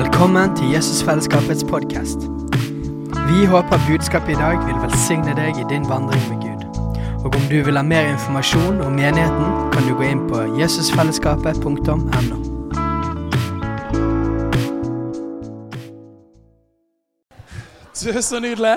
Velkommen til Jesusfellesskapets podkast. Vi håper budskapet i dag vil velsigne deg i din vandring med Gud. Og om du vil ha mer informasjon om menigheten, kan du gå inn på jesusfellesskapet.no. Så nydelig.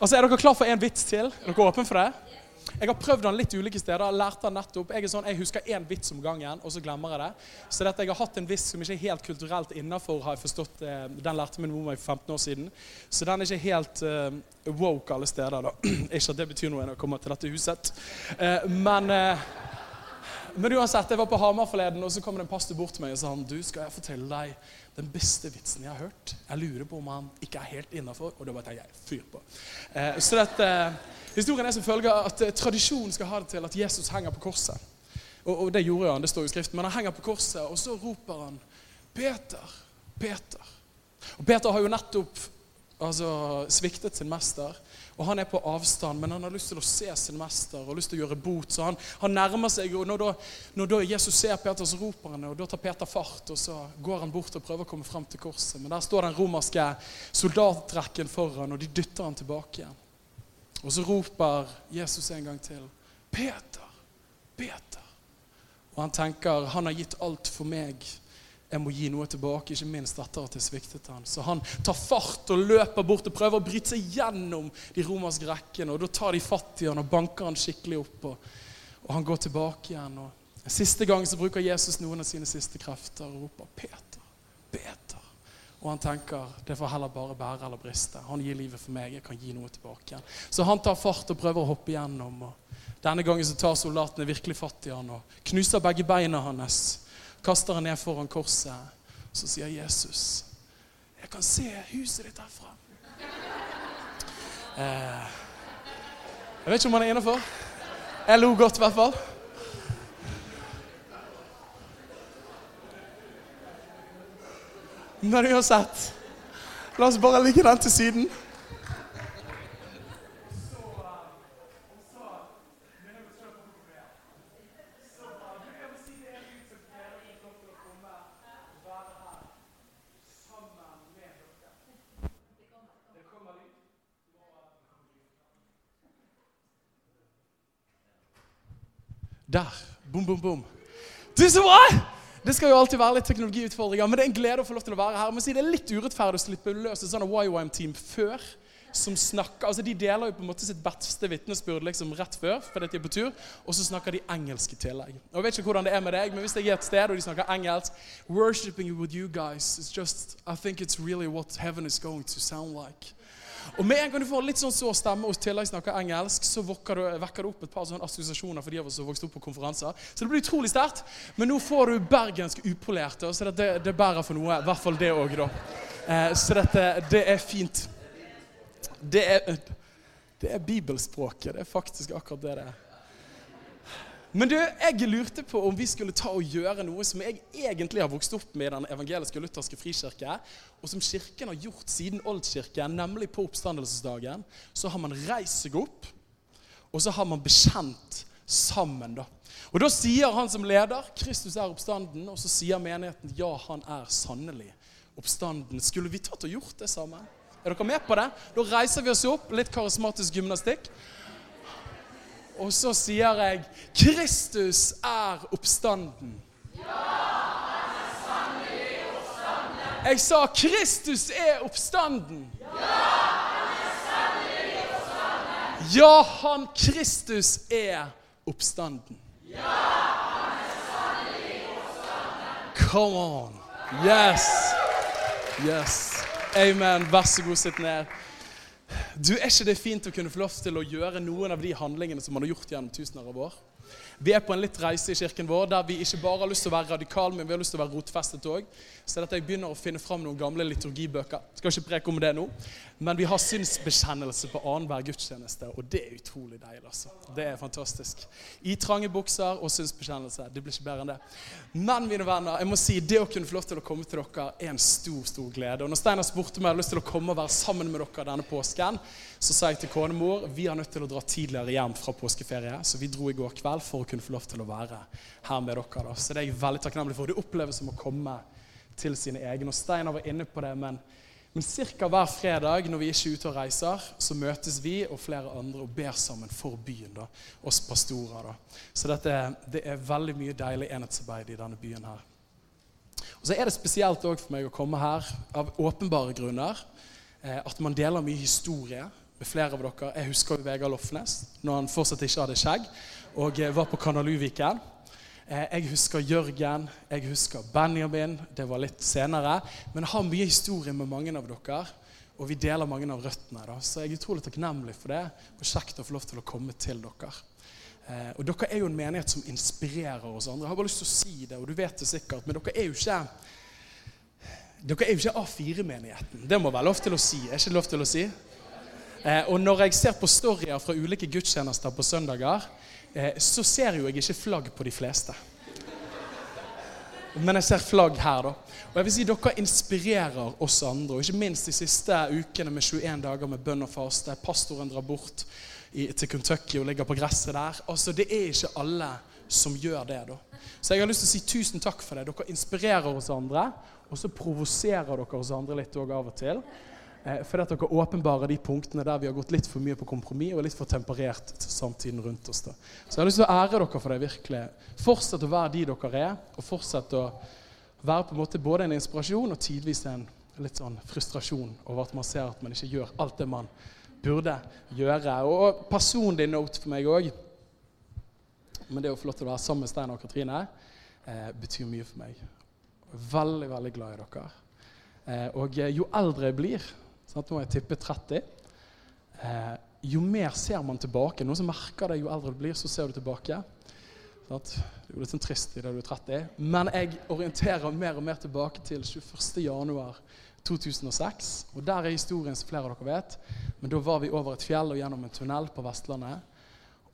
Altså, Er dere klar for en vits til? Er dere åpne for det? Jeg har prøvd den litt ulike steder. Lærte den nettopp. Jeg sånn, jeg husker én vits om gangen, og så glemmer jeg det. Så dette, jeg har hatt en vits som ikke er helt kulturelt innafor, har jeg forstått. Eh, den lærte min mor meg for 15 år siden. Så den er ikke helt uh, woke alle steder. da. ikke at det betyr noe når jeg kommer til dette huset. Uh, men, uh, men uansett, jeg var på Hamar forleden, og så kom det en pastor bort til meg og sa han, du, skal jeg fortelle deg den beste vitsen jeg har hørt. Jeg lurer på om han ikke er helt innafor. Og da bare tenker jeg fyr på. Så dette... Historien er som følger at eh, Tradisjonen skal ha det til at Jesus henger på korset. Og, og det gjorde han, det står i Skriften. Men han henger på korset, og så roper han 'Peter, Peter'. Og Peter har jo nettopp altså, sviktet sin mester. Og Han er på avstand, men han har lyst til å se sin mester og lyst til å gjøre bot. Så han, han nærmer seg, og når, da, når da Jesus ser Peter, så roper han, og da tar Peter fart. Og så går han bort og prøver å komme frem til korset. Men der står den romerske soldatrekken foran, og de dytter han tilbake igjen. Og så roper Jesus en gang til. Peter, Peter. Og han tenker han har gitt alt for meg. Jeg må gi noe tilbake, ikke minst etter at jeg sviktet han. Så han tar fart og løper bort og prøver å bryte seg gjennom de romerske rekkene. Og da tar de fatt i han og banker han skikkelig opp. Og, og han går tilbake igjen. Og Siste gang så bruker Jesus noen av sine siste krefter og roper 'Peter, Peter'. Og han tenker det får heller bare bære eller briste. Han gir livet for meg, jeg kan gi noe tilbake igjen. Så han tar fart og prøver å hoppe igjennom. og Denne gangen så tar soldatene virkelig fatt i han og knuser begge beina hans. Kaster han ned foran korset. Så sier Jesus, 'Jeg kan se huset ditt herfra'. Eh, jeg vet ikke om han er innafor. Jeg lo godt, i hvert fall. Men uansett, la oss bare ligge den til siden. Der. Bom, bom, bom. Tusen bra! Det skal jo alltid være litt teknologiutfordringer, men det er en glede å få lov til å være her. Men si det er litt urettferdig å slippe løs et sånt YWAM-team før. som snakker, altså De deler jo på en måte sitt beste vitnesbyrd liksom rett før, fordi de er på tur, og så snakker de engelsk i tillegg. Jeg vet ikke hvordan det er med deg, men hvis jeg er et sted og de snakker engelsk Worshipping with you guys, it's just, I think it's really what heaven is going to sound like. Og med en gang du får litt sånn sår stemme og tillegg snakker engelsk, så vekker du, opp et par sånne assosiasjoner for de av oss som vokste opp på konferanser. Så det blir utrolig sterkt. Men nå får du bergensk upolerte, så det, det bærer for noe. I hvert fall det òg, da. Eh, så dette, det er fint. Det er, det er bibelspråket. Det er faktisk akkurat det det er. Men du, jeg lurte på om vi skulle ta og gjøre noe som jeg egentlig har vokst opp med i den evangeliske lutherske frikirke, og som Kirken har gjort siden oldkirken, nemlig på oppstandelsesdagen. Så har man reist seg opp, og så har man bekjent sammen. da. Og Da sier han som leder Kristus er oppstanden, og så sier menigheten ja, han er sannelig oppstanden. Skulle vi tatt og gjort det sammen? Er dere med på det? Da reiser vi oss opp, litt karismatisk gymnastikk. Og så sier jeg 'Kristus er oppstanden'. Ja, han er sannelig oppstanden. Jeg sa 'Kristus er oppstanden'. Ja, han er sannelig oppstanden. Ja, han Kristus er oppstanden. Ja, han er sannelig oppstanden. Come on. Yes. Yes. Amen. Vær så god, sitt ned. Du, Er ikke det fint å kunne få lov til å gjøre noen av de handlingene som man har gjort gjennom tusener av år? Vi er på en litt reise i kirken vår der vi ikke bare har lyst til å være radikale, men vi har lyst til å være rotfestet òg. Så dette jeg begynner å finne fram noen gamle liturgibøker. Skal ikke preke om det nå. Men vi har synsbekjennelse på annenhver gudstjeneste, og det er utrolig deilig. altså. Det er fantastisk. I trange bukser og synsbekjennelse. Det blir ikke bedre enn det. Men mine venner, jeg må si, det å kunne få lov til å komme til dere er en stor stor glede. Og Når Steinar spurte om jeg hadde lyst til å komme og være sammen med dere denne påsken, så sa jeg til konemor vi har nødt til å dra tidligere hjem fra påskeferie. Så vi dro i går kveld for å kunne få lov til å være her med dere. Da. Så det er jeg veldig takknemlig for. Det oppleves som å komme til sine egne. Og Steinar var inne på det, men, men ca. hver fredag når vi ikke er ute og reiser, så møtes vi og flere andre og ber sammen for byen. da, Oss pastorer. da. Så dette, det er veldig mye deilig enhetsarbeid i denne byen her. Og Så er det spesielt òg for meg å komme her av åpenbare grunner. Eh, at man deler mye historie med flere av dere. Jeg husker Vegard Lofnes når han fortsatt ikke hadde skjegg og eh, var på Kanaluviken. Eh, jeg husker Jørgen, jeg husker Benjamin. Det var litt senere. Men jeg har mye historie med mange av dere, og vi deler mange av røttene. Da. Så jeg er utrolig takknemlig for det, og kjekt å få lov til å komme til dere. Eh, og Dere er jo en menighet som inspirerer oss andre. Jeg har bare lyst til å si det, og du vet det sikkert, men dere er jo ikke dere er jo ikke A4-menigheten. Det må være lov til å si. Er ikke lov til å si? Og når jeg ser på storyer fra ulike gudstjenester på søndager, så ser jo jeg ikke flagg på de fleste. Men jeg ser flagg her, da. Og jeg vil si Dere inspirerer oss andre. Og ikke minst de siste ukene med 21 dager med bønn og faste. Pastoren drar bort i, til Kentucky og ligger på gresset der. Altså, Det er ikke alle som gjør det. da. Så jeg har lyst til å si tusen takk for det. Dere inspirerer oss andre, og så provoserer dere oss andre litt òg av og til. Eh, fordi at dere åpenbarer de punktene der vi har gått litt for mye på kompromiss og litt for temperert til samtiden rundt oss. da. Så jeg har lyst til å ære dere for det. virkelig. Fortsett å være de dere er, og fortsett å være på en måte både en inspirasjon og tidvis en litt sånn frustrasjon over at man ser at man ikke gjør alt det man burde gjøre. Og personlig note for meg òg Men det å få lov til å være sammen med Stein og Katrine eh, betyr mye for meg. Veldig, veldig glad i dere. Eh, og jo eldre jeg blir, Sånn nå har jeg tippet 30. Eh, jo mer ser man tilbake. Noen som merker det jo eldre du blir, så ser du tilbake. Sånn det er jo litt sånn trist i det du er 30. Men jeg orienterer mer og mer tilbake til 21.1.2006. Og der er historien som flere av dere vet. Men da var vi over et fjell og gjennom en tunnel på Vestlandet.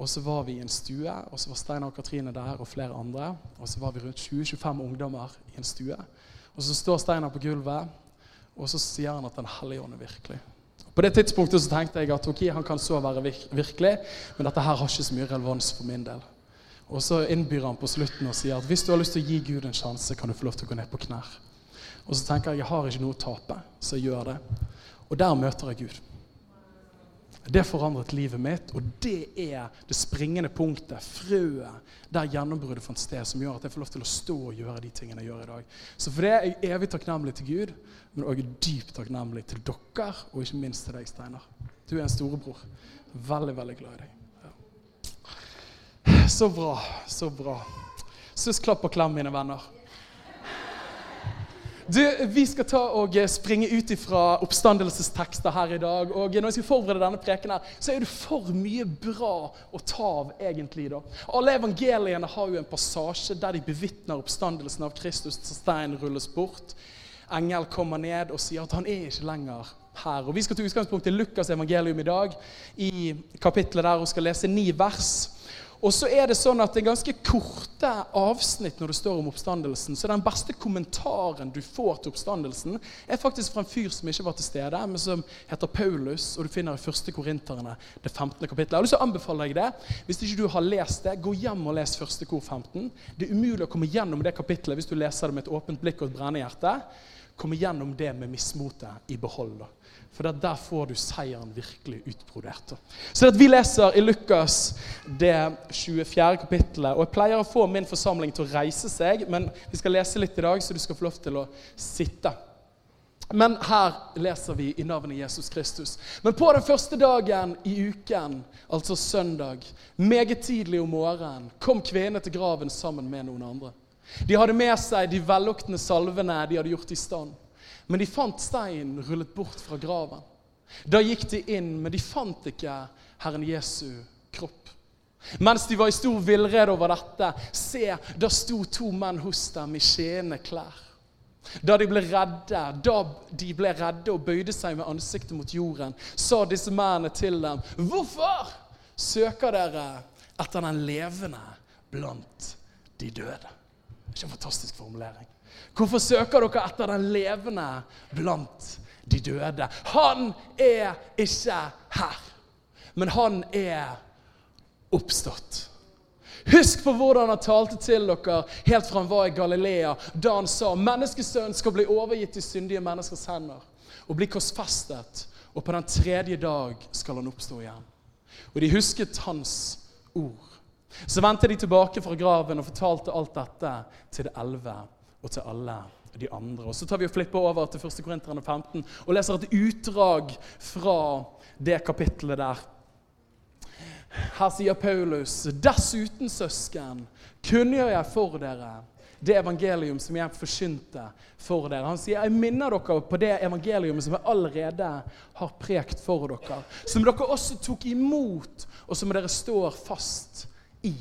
Og så var vi i en stue, og så var Steinar og Katrine der og flere andre. Og så var vi rundt 20-25 ungdommer i en stue. Og så står Steinar på gulvet og så sier han at Den hellige ånd er virkelig. På det tidspunktet så tenkte jeg at ok, han kan så være virkelig, men dette her har ikke så mye relevans for min del. Og så innbyr han på slutten og sier at hvis du har lyst til å gi Gud en sjanse, kan du få lov til å gå ned på knær. Og så tenker jeg jeg har ikke noe å tape, så jeg gjør det. Og der møter jeg Gud. Det forandret livet mitt, og det er det springende punktet, frøet, der gjennombruddet fant sted, som gjør at jeg får lov til å stå og gjøre de tingene jeg gjør i dag. Så for det er jeg evig takknemlig til Gud, men òg dypt takknemlig til dere, og ikke minst til deg, Steinar. Du er en storebror. Veldig, veldig glad i deg. Ja. Så bra. Så bra. Suss, klapp og klem, mine venner. Du, Vi skal ta og eh, springe ut fra oppstandelsestekster her i dag. og Når jeg skal forberede denne preken, her, så er det for mye bra å ta av. egentlig da. Alle evangeliene har jo en passasje der de bevitner oppstandelsen av Kristus. så Stein rulles bort. Engel kommer ned og sier at han er ikke lenger her. Og Vi skal til utgangspunkt i Lukas evangelium i dag, i kapitlet der hun skal lese ni vers. Og så er det sånn at det er ganske korte avsnitt når det står om oppstandelsen. Så den beste kommentaren du får til oppstandelsen, er faktisk fra en fyr som ikke var til stede, men som heter Paulus, og du finner i første Korinterne, det 15. kapittelet. Jeg har lyst til å anbefale deg det. Hvis ikke du har lest det, gå hjem og les første kor 15. Det er umulig å komme gjennom det kapittelet hvis du leser det med et åpent blikk og et brennende hjerte. Komme gjennom det med mismotet i behold. da. For der får du seieren virkelig utbrodert. Så Vi leser i Lukas det 24. kapittelet. og Jeg pleier å få min forsamling til å reise seg, men vi skal lese litt i dag, så du skal få lov til å sitte. Men her leser vi i navnet Jesus Kristus. Men på den første dagen i uken, altså søndag, meget tidlig om morgenen, kom kvinnene til graven sammen med noen andre. De hadde med seg de velluktende salvene de hadde gjort i stand. Men de fant steinen rullet bort fra graven. Da gikk de inn, men de fant ikke Herren Jesu kropp. Mens de var i stor villrede over dette, se, da sto to menn hos dem i skinnende klær. Da de ble redde, da de ble redde og bøyde seg med ansiktet mot jorden, sa disse mennene til dem, 'Hvorfor søker dere etter den levende blant de døde?' Det er ikke en fantastisk formulering. Hvorfor søker dere etter den levende blant de døde? Han er ikke her, men han er oppstått. Husk på hvordan han talte til dere helt fra han var i Galilea, da han sa menneskesønnen skal bli overgitt i syndige menneskers hender og bli korsfestet, og på den tredje dag skal han oppstå igjen. Og de husket hans ord. Så vendte de tilbake fra graven og fortalte alt dette til de elleve og til alle de andre. Og Så tar vi og flipper over til 1. Korinterne 15 og leser et utdrag fra det kapittelet der. Her sier Paulus.: Dessuten, søsken, kunngjør jeg for dere det evangelium som jeg forkynte for dere. Han sier, 'Jeg minner dere på det evangelium som jeg allerede har prekt for dere.' Som dere også tok imot, og som dere står fast i.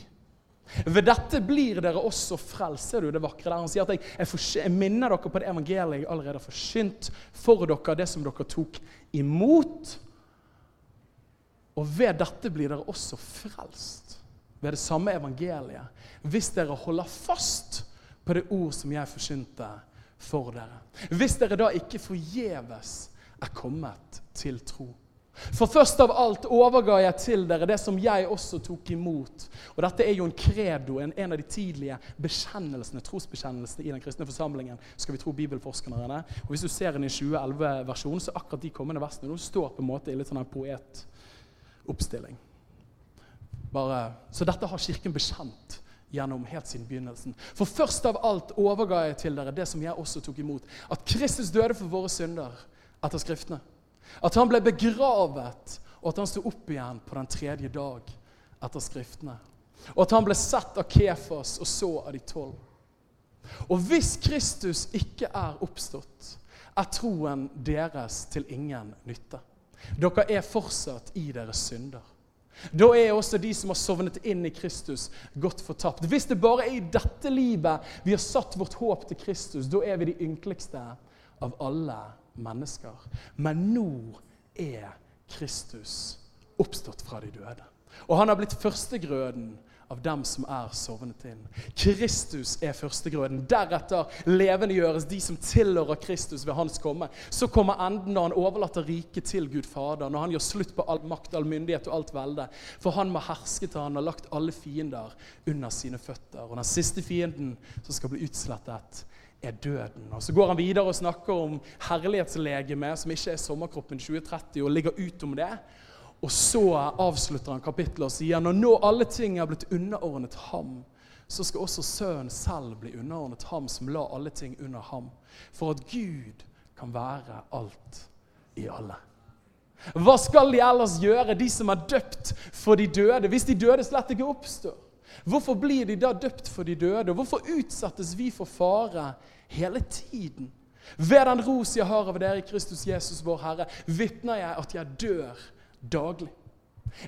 Ved dette blir dere også frelst. Ser du det vakre der? Han sier at jeg, jeg, jeg minner dere på det evangeliet jeg allerede har forsynt for dere, det som dere tok imot. Og ved dette blir dere også frelst. Ved det samme evangeliet. Hvis dere holder fast på det ord som jeg forsynte for dere. Hvis dere da ikke forgjeves er kommet til tro. For først av alt overga jeg til dere det som jeg også tok imot. Og dette er jo en credo, en, en av de tidlige bekjennelsene, trosbekjennelsene i den kristne forsamlingen. skal vi tro bibelforskerne. Og Hvis du ser den i 2011-versjonen, så akkurat de kommende versene nå står på en måte i litt sånn en poetoppstilling. Bare, så dette har Kirken bekjent gjennom helt siden begynnelsen. For først av alt overga jeg til dere det som jeg også tok imot. At Kristus døde for våre synder etter Skriftene. At han ble begravet, og at han sto opp igjen på den tredje dag etter Skriftene. Og at han ble sett av Kefas og så av de tolv. Og hvis Kristus ikke er oppstått, er troen deres til ingen nytte. Dere er fortsatt i deres synder. Da er også de som har sovnet inn i Kristus, godt fortapt. Hvis det bare er i dette livet vi har satt vårt håp til Kristus, da er vi de ynkeligste av alle mennesker. Men nå er Kristus oppstått fra de døde. Og han har blitt førstegrøden av dem som er sovnet inn. Kristus er førstegrøden. Deretter levendegjøres de som tilhører Kristus ved hans komme. Så kommer enden når han overlater riket til Gud Fader, når han gjør slutt på all makt, all myndighet og alt velde. For han må herske til han har lagt alle fiender under sine føtter. Og den siste fienden som skal bli utslettet, er døden. Og Så går han videre og snakker om herlighetslegemet, som ikke er sommerkroppen 2030, og ligger utom det. Og så avslutter han kapittelet og sier når nå alle ting er blitt underordnet ham, så skal også Sønnen selv bli underordnet ham som la alle ting under ham, for at Gud kan være alt i alle. Hva skal de ellers gjøre, de som er døpt for de døde, hvis de døde slett ikke oppstår? Hvorfor blir de da døpt for de døde, og hvorfor utsettes vi for fare hele tiden? Ved den ros jeg har av dere i Kristus Jesus, vår Herre, vitner jeg at jeg dør daglig.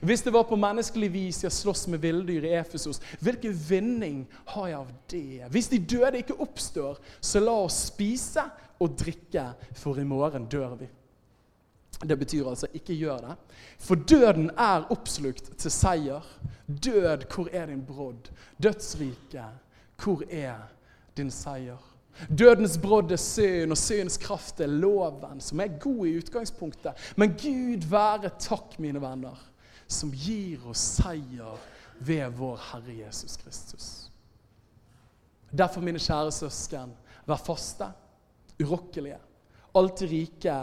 Hvis det var på menneskelig vis jeg slåss med villdyr i Efesos, hvilken vinning har jeg av det? Hvis de døde ikke oppstår, så la oss spise og drikke, for i morgen dør vi. Det betyr altså ikke gjør det. For døden er oppslukt til seier. Død, hvor er din brodd? Dødsrike, hvor er din seier? Dødens brodd er synd, og syndens kraft er loven, som er god i utgangspunktet. Men Gud være takk, mine venner, som gir oss seier ved vår Herre Jesus Kristus. Derfor, mine kjære søsken, vær faste, urokkelige, alltid rike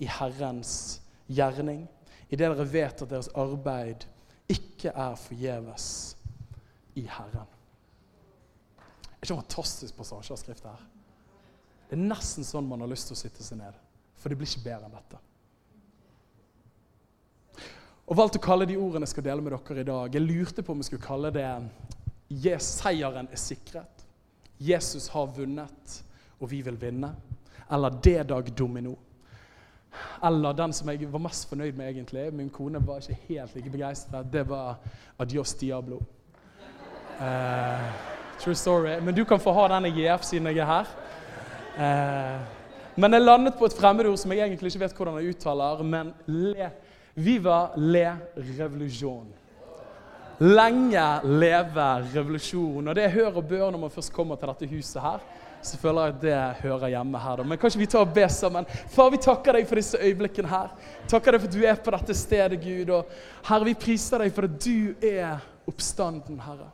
i Herrens gjerning, idet dere vet at deres arbeid ikke er forgjeves i Herren. Det er ikke en fantastisk passasje av Skriften her. Det er nesten sånn man har lyst til å sitte seg ned. For det blir ikke bedre enn dette. Og valgte å kalle de ordene jeg skal dele med dere i dag. Jeg lurte på om jeg skulle kalle det Seieren er sikret'. Jesus har vunnet, og vi vil vinne. Eller 'D-dag domino'. Eller den som jeg var mest fornøyd med, egentlig. Min kone var ikke helt like begeistret. Det var 'Adios Diablo'. Uh, true story. Men du kan få ha den i GF siden jeg er her. Uh, men jeg landet på et fremmedord som jeg egentlig ikke vet hvordan jeg uttaler. Men le, viva le revolusjon. Lenge leve revolusjonen. Og det er hør og bør når man først kommer til dette huset her. Så føler jeg at det hører hjemme her. da. Men kan vi tar og be sammen? Far, vi takker deg for disse øyeblikkene her. Takker deg for at du er på dette stedet, Gud. Og Herre, vi priser deg for at du er oppstanden, Herre.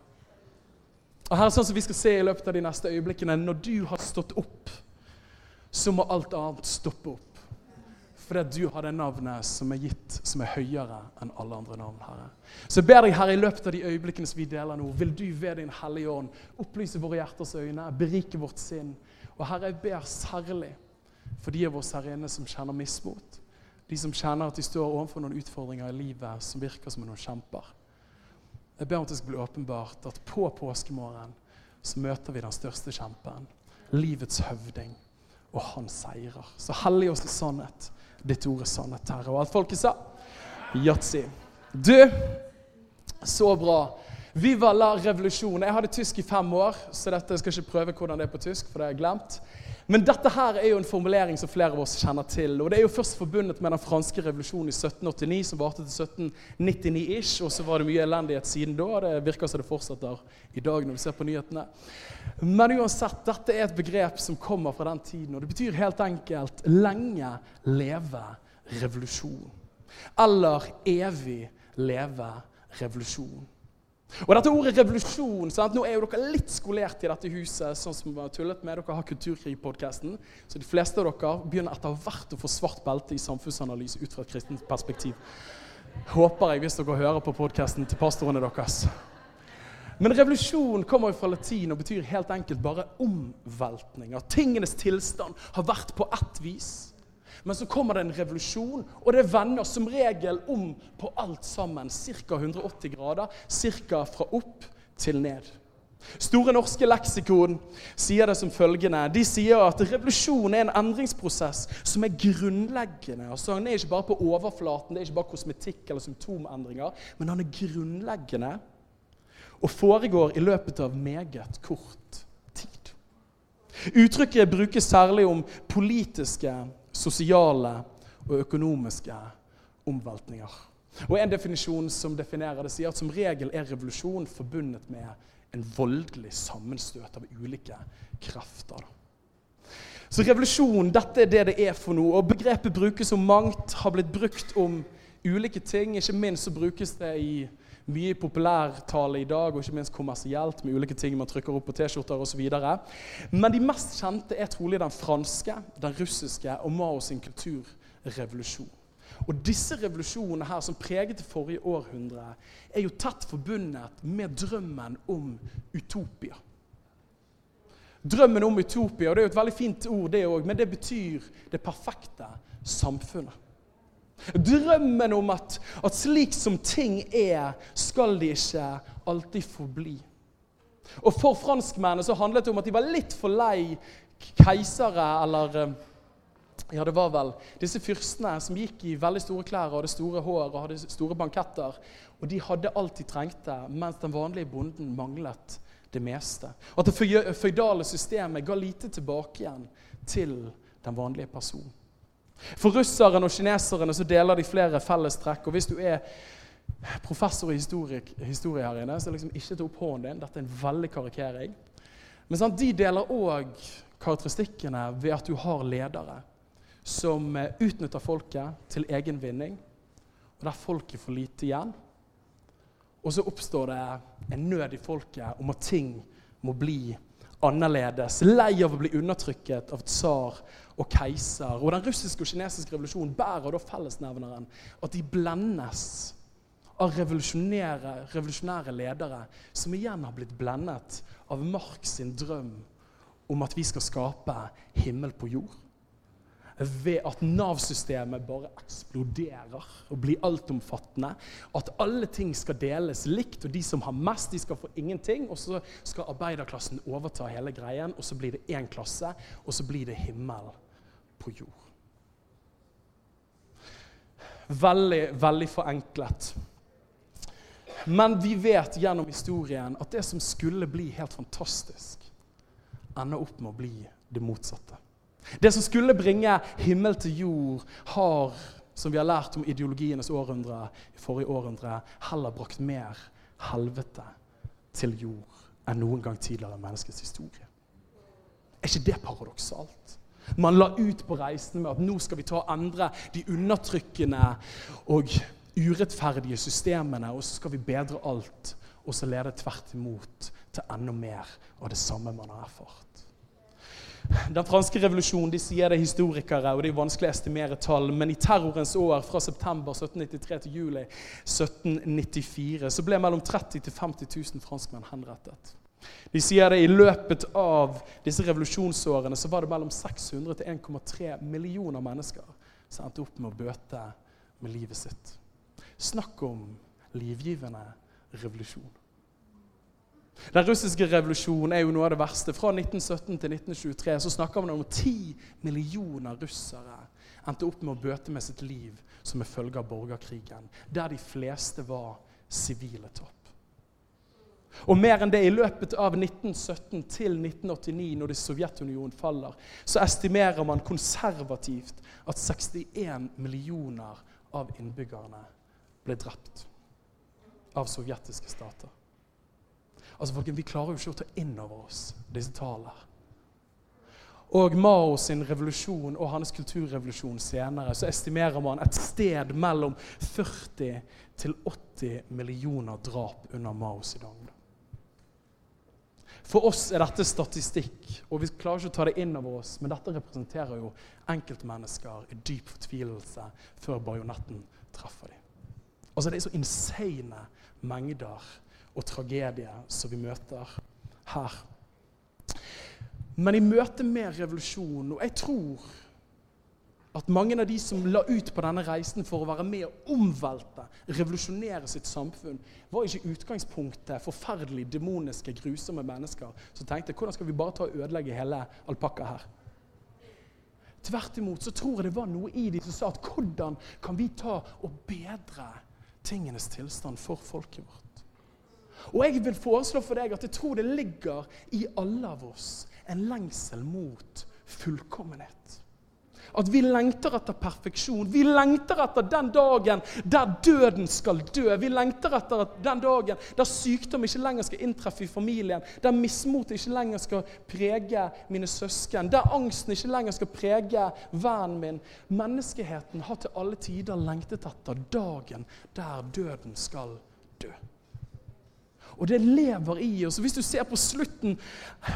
Og her er sånn som vi skal se i løpet av de neste øyeblikkene. Når du har stått opp, så må alt annet stoppe opp. Fordi du har det navnet som er gitt, som er høyere enn alle andre navn. Herre. Så jeg ber deg, Herre, i løpet av de øyeblikkene som vi deler nå, vil du ved Din Hellige Ånd opplyse våre hjerters øyne, berike vårt sinn. Og Herre, jeg ber særlig for de av oss her inne som kjenner mismot. De som kjenner at de står overfor noen utfordringer i livet som virker som noen kjemper. Jeg ber om at det skal bli åpenbart at på påskemorgen så møter vi den største kjempen. Livets høvding og han seirer. Så hellig oss i sannhet. Ditt ord er sannhet, Herre. Og alt folket sa yatzy. Du, så bra. Viva la revolusjon. Jeg hadde tysk i fem år, så dette jeg skal ikke prøve hvordan det er på tysk, for det har jeg glemt. Men dette her er jo en formulering som flere av oss kjenner til. Og det er jo først forbundet med den franske revolusjonen i 1789, som varte til 1799-ish. Og så var det mye elendighet siden da. og Det virker som det fortsetter i dag når vi ser på nyhetene. Men uansett, dette er et begrep som kommer fra den tiden. Og det betyr helt enkelt 'lenge leve revolusjon'. Eller 'evig leve revolusjon'. Og dette ordet revolusjon sant? Nå er jo dere litt skolert i dette huset. sånn som vi har tullet med. Dere har Kulturkrig-podkasten, Så de fleste av dere begynner etter hvert å få svart belte i samfunnsanalyse ut fra et kristent perspektiv. Håper jeg, hvis dere hører på podkasten til pastorene deres. Men revolusjon kommer jo fra latin og betyr helt enkelt bare omveltninger. Tingenes tilstand har vært på ett vis. Men så kommer det en revolusjon, og det vender som regel om på alt sammen. Ca. 180 grader. Ca. fra opp til ned. Store norske leksikon sier det som følgende. De sier at revolusjon er en endringsprosess som er grunnleggende. Altså, den er ikke bare på overflaten, det er ikke bare kosmetikk eller symptomendringer, men den er grunnleggende og foregår i løpet av meget kort tid. Uttrykket brukes særlig om politiske sosiale og økonomiske omveltninger. Og En definisjon som definerer det, sier at som regel er revolusjon forbundet med en voldelig sammenstøt av ulike krefter. Så revolusjon, dette er det det er for noe. og Begrepet brukes om mangt, har blitt brukt om ulike ting. Ikke minst så brukes det i mye populærtale i dag, og ikke minst kommersielt, med ulike ting man trykker opp på T-skjorter osv. Men de mest kjente er trolig den franske, den russiske og Mao sin kulturrevolusjon. Og disse revolusjonene her, som preget det forrige århundre, er jo tett forbundet med drømmen om utopia. Drømmen om utopia, og det er jo et veldig fint ord, det òg, men det betyr det perfekte samfunnet. Drømmen om at, at slik som ting er, skal de ikke alltid forbli. Og For franskmennene så handlet det om at de var litt for lei keisere eller eh, ja, det var vel disse fyrstene som gikk i veldig store klær og hadde store hår og hadde store banketter. Og de hadde alt de trengte, mens den vanlige bonden manglet det meste. At det føydale systemet ga lite tilbake igjen til den vanlige person. For russerne og kineserne så deler de flere fellestrekk. Og hvis du er professor i historie her inne, så liksom ikke ta opp hånden din. Dette er en veldig karikering. Men sant, de deler òg karakteristikkene ved at du har ledere som eh, utnytter folket til egen vinning, og der folket får lite igjen. Og så oppstår det en nød i folket om at ting må bli annerledes. Lei av å bli undertrykket av tsar og keiser. Og Den russiske og kinesiske revolusjonen bærer da fellesnevneren at de blendes av revolusjonære, ledere som igjen har blitt blendet av Marx sin drøm om at vi skal skape himmel på jord. Ved at Nav-systemet bare eksploderer og blir altomfattende. At alle ting skal deles likt, og de som har mest, de skal få ingenting. Og så skal arbeiderklassen overta hele greien, og så blir det én klasse, og så blir det himmel på jord. Veldig, veldig forenklet. Men vi vet gjennom historien at det som skulle bli helt fantastisk, ender opp med å bli det motsatte. Det som skulle bringe himmel til jord, har, som vi har lært om ideologienes århundre, i forrige århundre, heller brakt mer helvete til jord enn noen gang tidligere i menneskets historie. Er ikke det paradoksalt? Man la ut på reisen med at nå skal vi ta og endre de undertrykkende og urettferdige systemene, og så skal vi bedre alt. Og så leder det tvert imot til enda mer av det samme man har erfart. Den franske revolusjonen de sier det er historikere, og det er vanskelig å estimere tall, men i terrorens år fra september 1793 til juli 1794 så ble mellom 30 000 til 50 000 franskmenn henrettet. De sier det I løpet av disse revolusjonsårene så var det mellom 600 til 1,3 millioner mennesker som endte opp med å bøte med livet sitt. Snakk om livgivende revolusjon. Den russiske revolusjonen er jo noe av det verste. Fra 1917 til 1923 så snakker man om ti millioner russere endte opp med å bøte med sitt liv som en følge av borgerkrigen, der de fleste var sivile topp. Og mer enn det, i løpet av 1917 til 1989, når det Sovjetunionen faller, så estimerer man konservativt at 61 millioner av innbyggerne ble drept av sovjetiske stater. Altså, folkens, Vi klarer jo ikke å ta inn over oss disse tallene. Og Mao sin revolusjon og hans kulturrevolusjon senere, så estimerer man et sted mellom 40 til 80 millioner drap under Mao Zedong. For oss er dette statistikk, og vi klarer ikke å ta det inn over oss, men dette representerer jo enkeltmennesker i dyp fortvilelse før bajonetten treffer dem. Altså, det er så insane mengder og tragedie som vi møter her. Men i møte med revolusjonen Og jeg tror at mange av de som la ut på denne reisen for å være med og omvelte, revolusjonere sitt samfunn, var ikke utgangspunktet forferdelig demoniske, grusomme mennesker som tenkte hvordan skal vi bare ta og ødelegge hele alpakka her? Tvert imot så tror jeg det var noe i de som sa at hvordan kan vi ta og bedre tingenes tilstand for folket vårt? Og jeg vil foreslå for deg at jeg tror det ligger i alle av oss en lengsel mot fullkommenhet. At vi lengter etter perfeksjon. Vi lengter etter den dagen der døden skal dø. Vi lengter etter den dagen der sykdom ikke lenger skal inntreffe i familien. Der mismot ikke lenger skal prege mine søsken. Der angsten ikke lenger skal prege vennen min. Menneskeheten har til alle tider lengtet etter dagen der døden skal dø. Og det lever i oss. Hvis du ser på slutten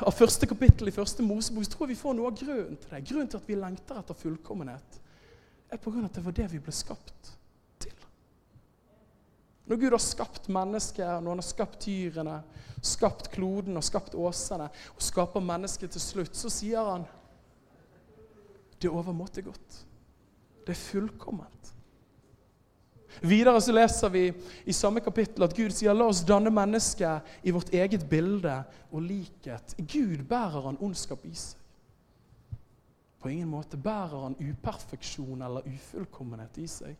av første kapittel i første Mosebok, så tror jeg vi får noe av grunnen til det. Grunnen til at vi lengter etter fullkommenhet, er på grunn av at det var det vi ble skapt til. Når Gud har skapt mennesket, når han har skapt dyrene, skapt kloden og skapt åsene, og skaper mennesket til slutt, så sier han det er overmåte godt. Det er fullkomment. Videre så leser vi i samme kapittel at Gud sier la oss danne mennesket i vårt eget bilde og likhet. Gud bærer han ondskap i seg. På ingen måte bærer han uperfeksjon eller ufullkommenhet i seg.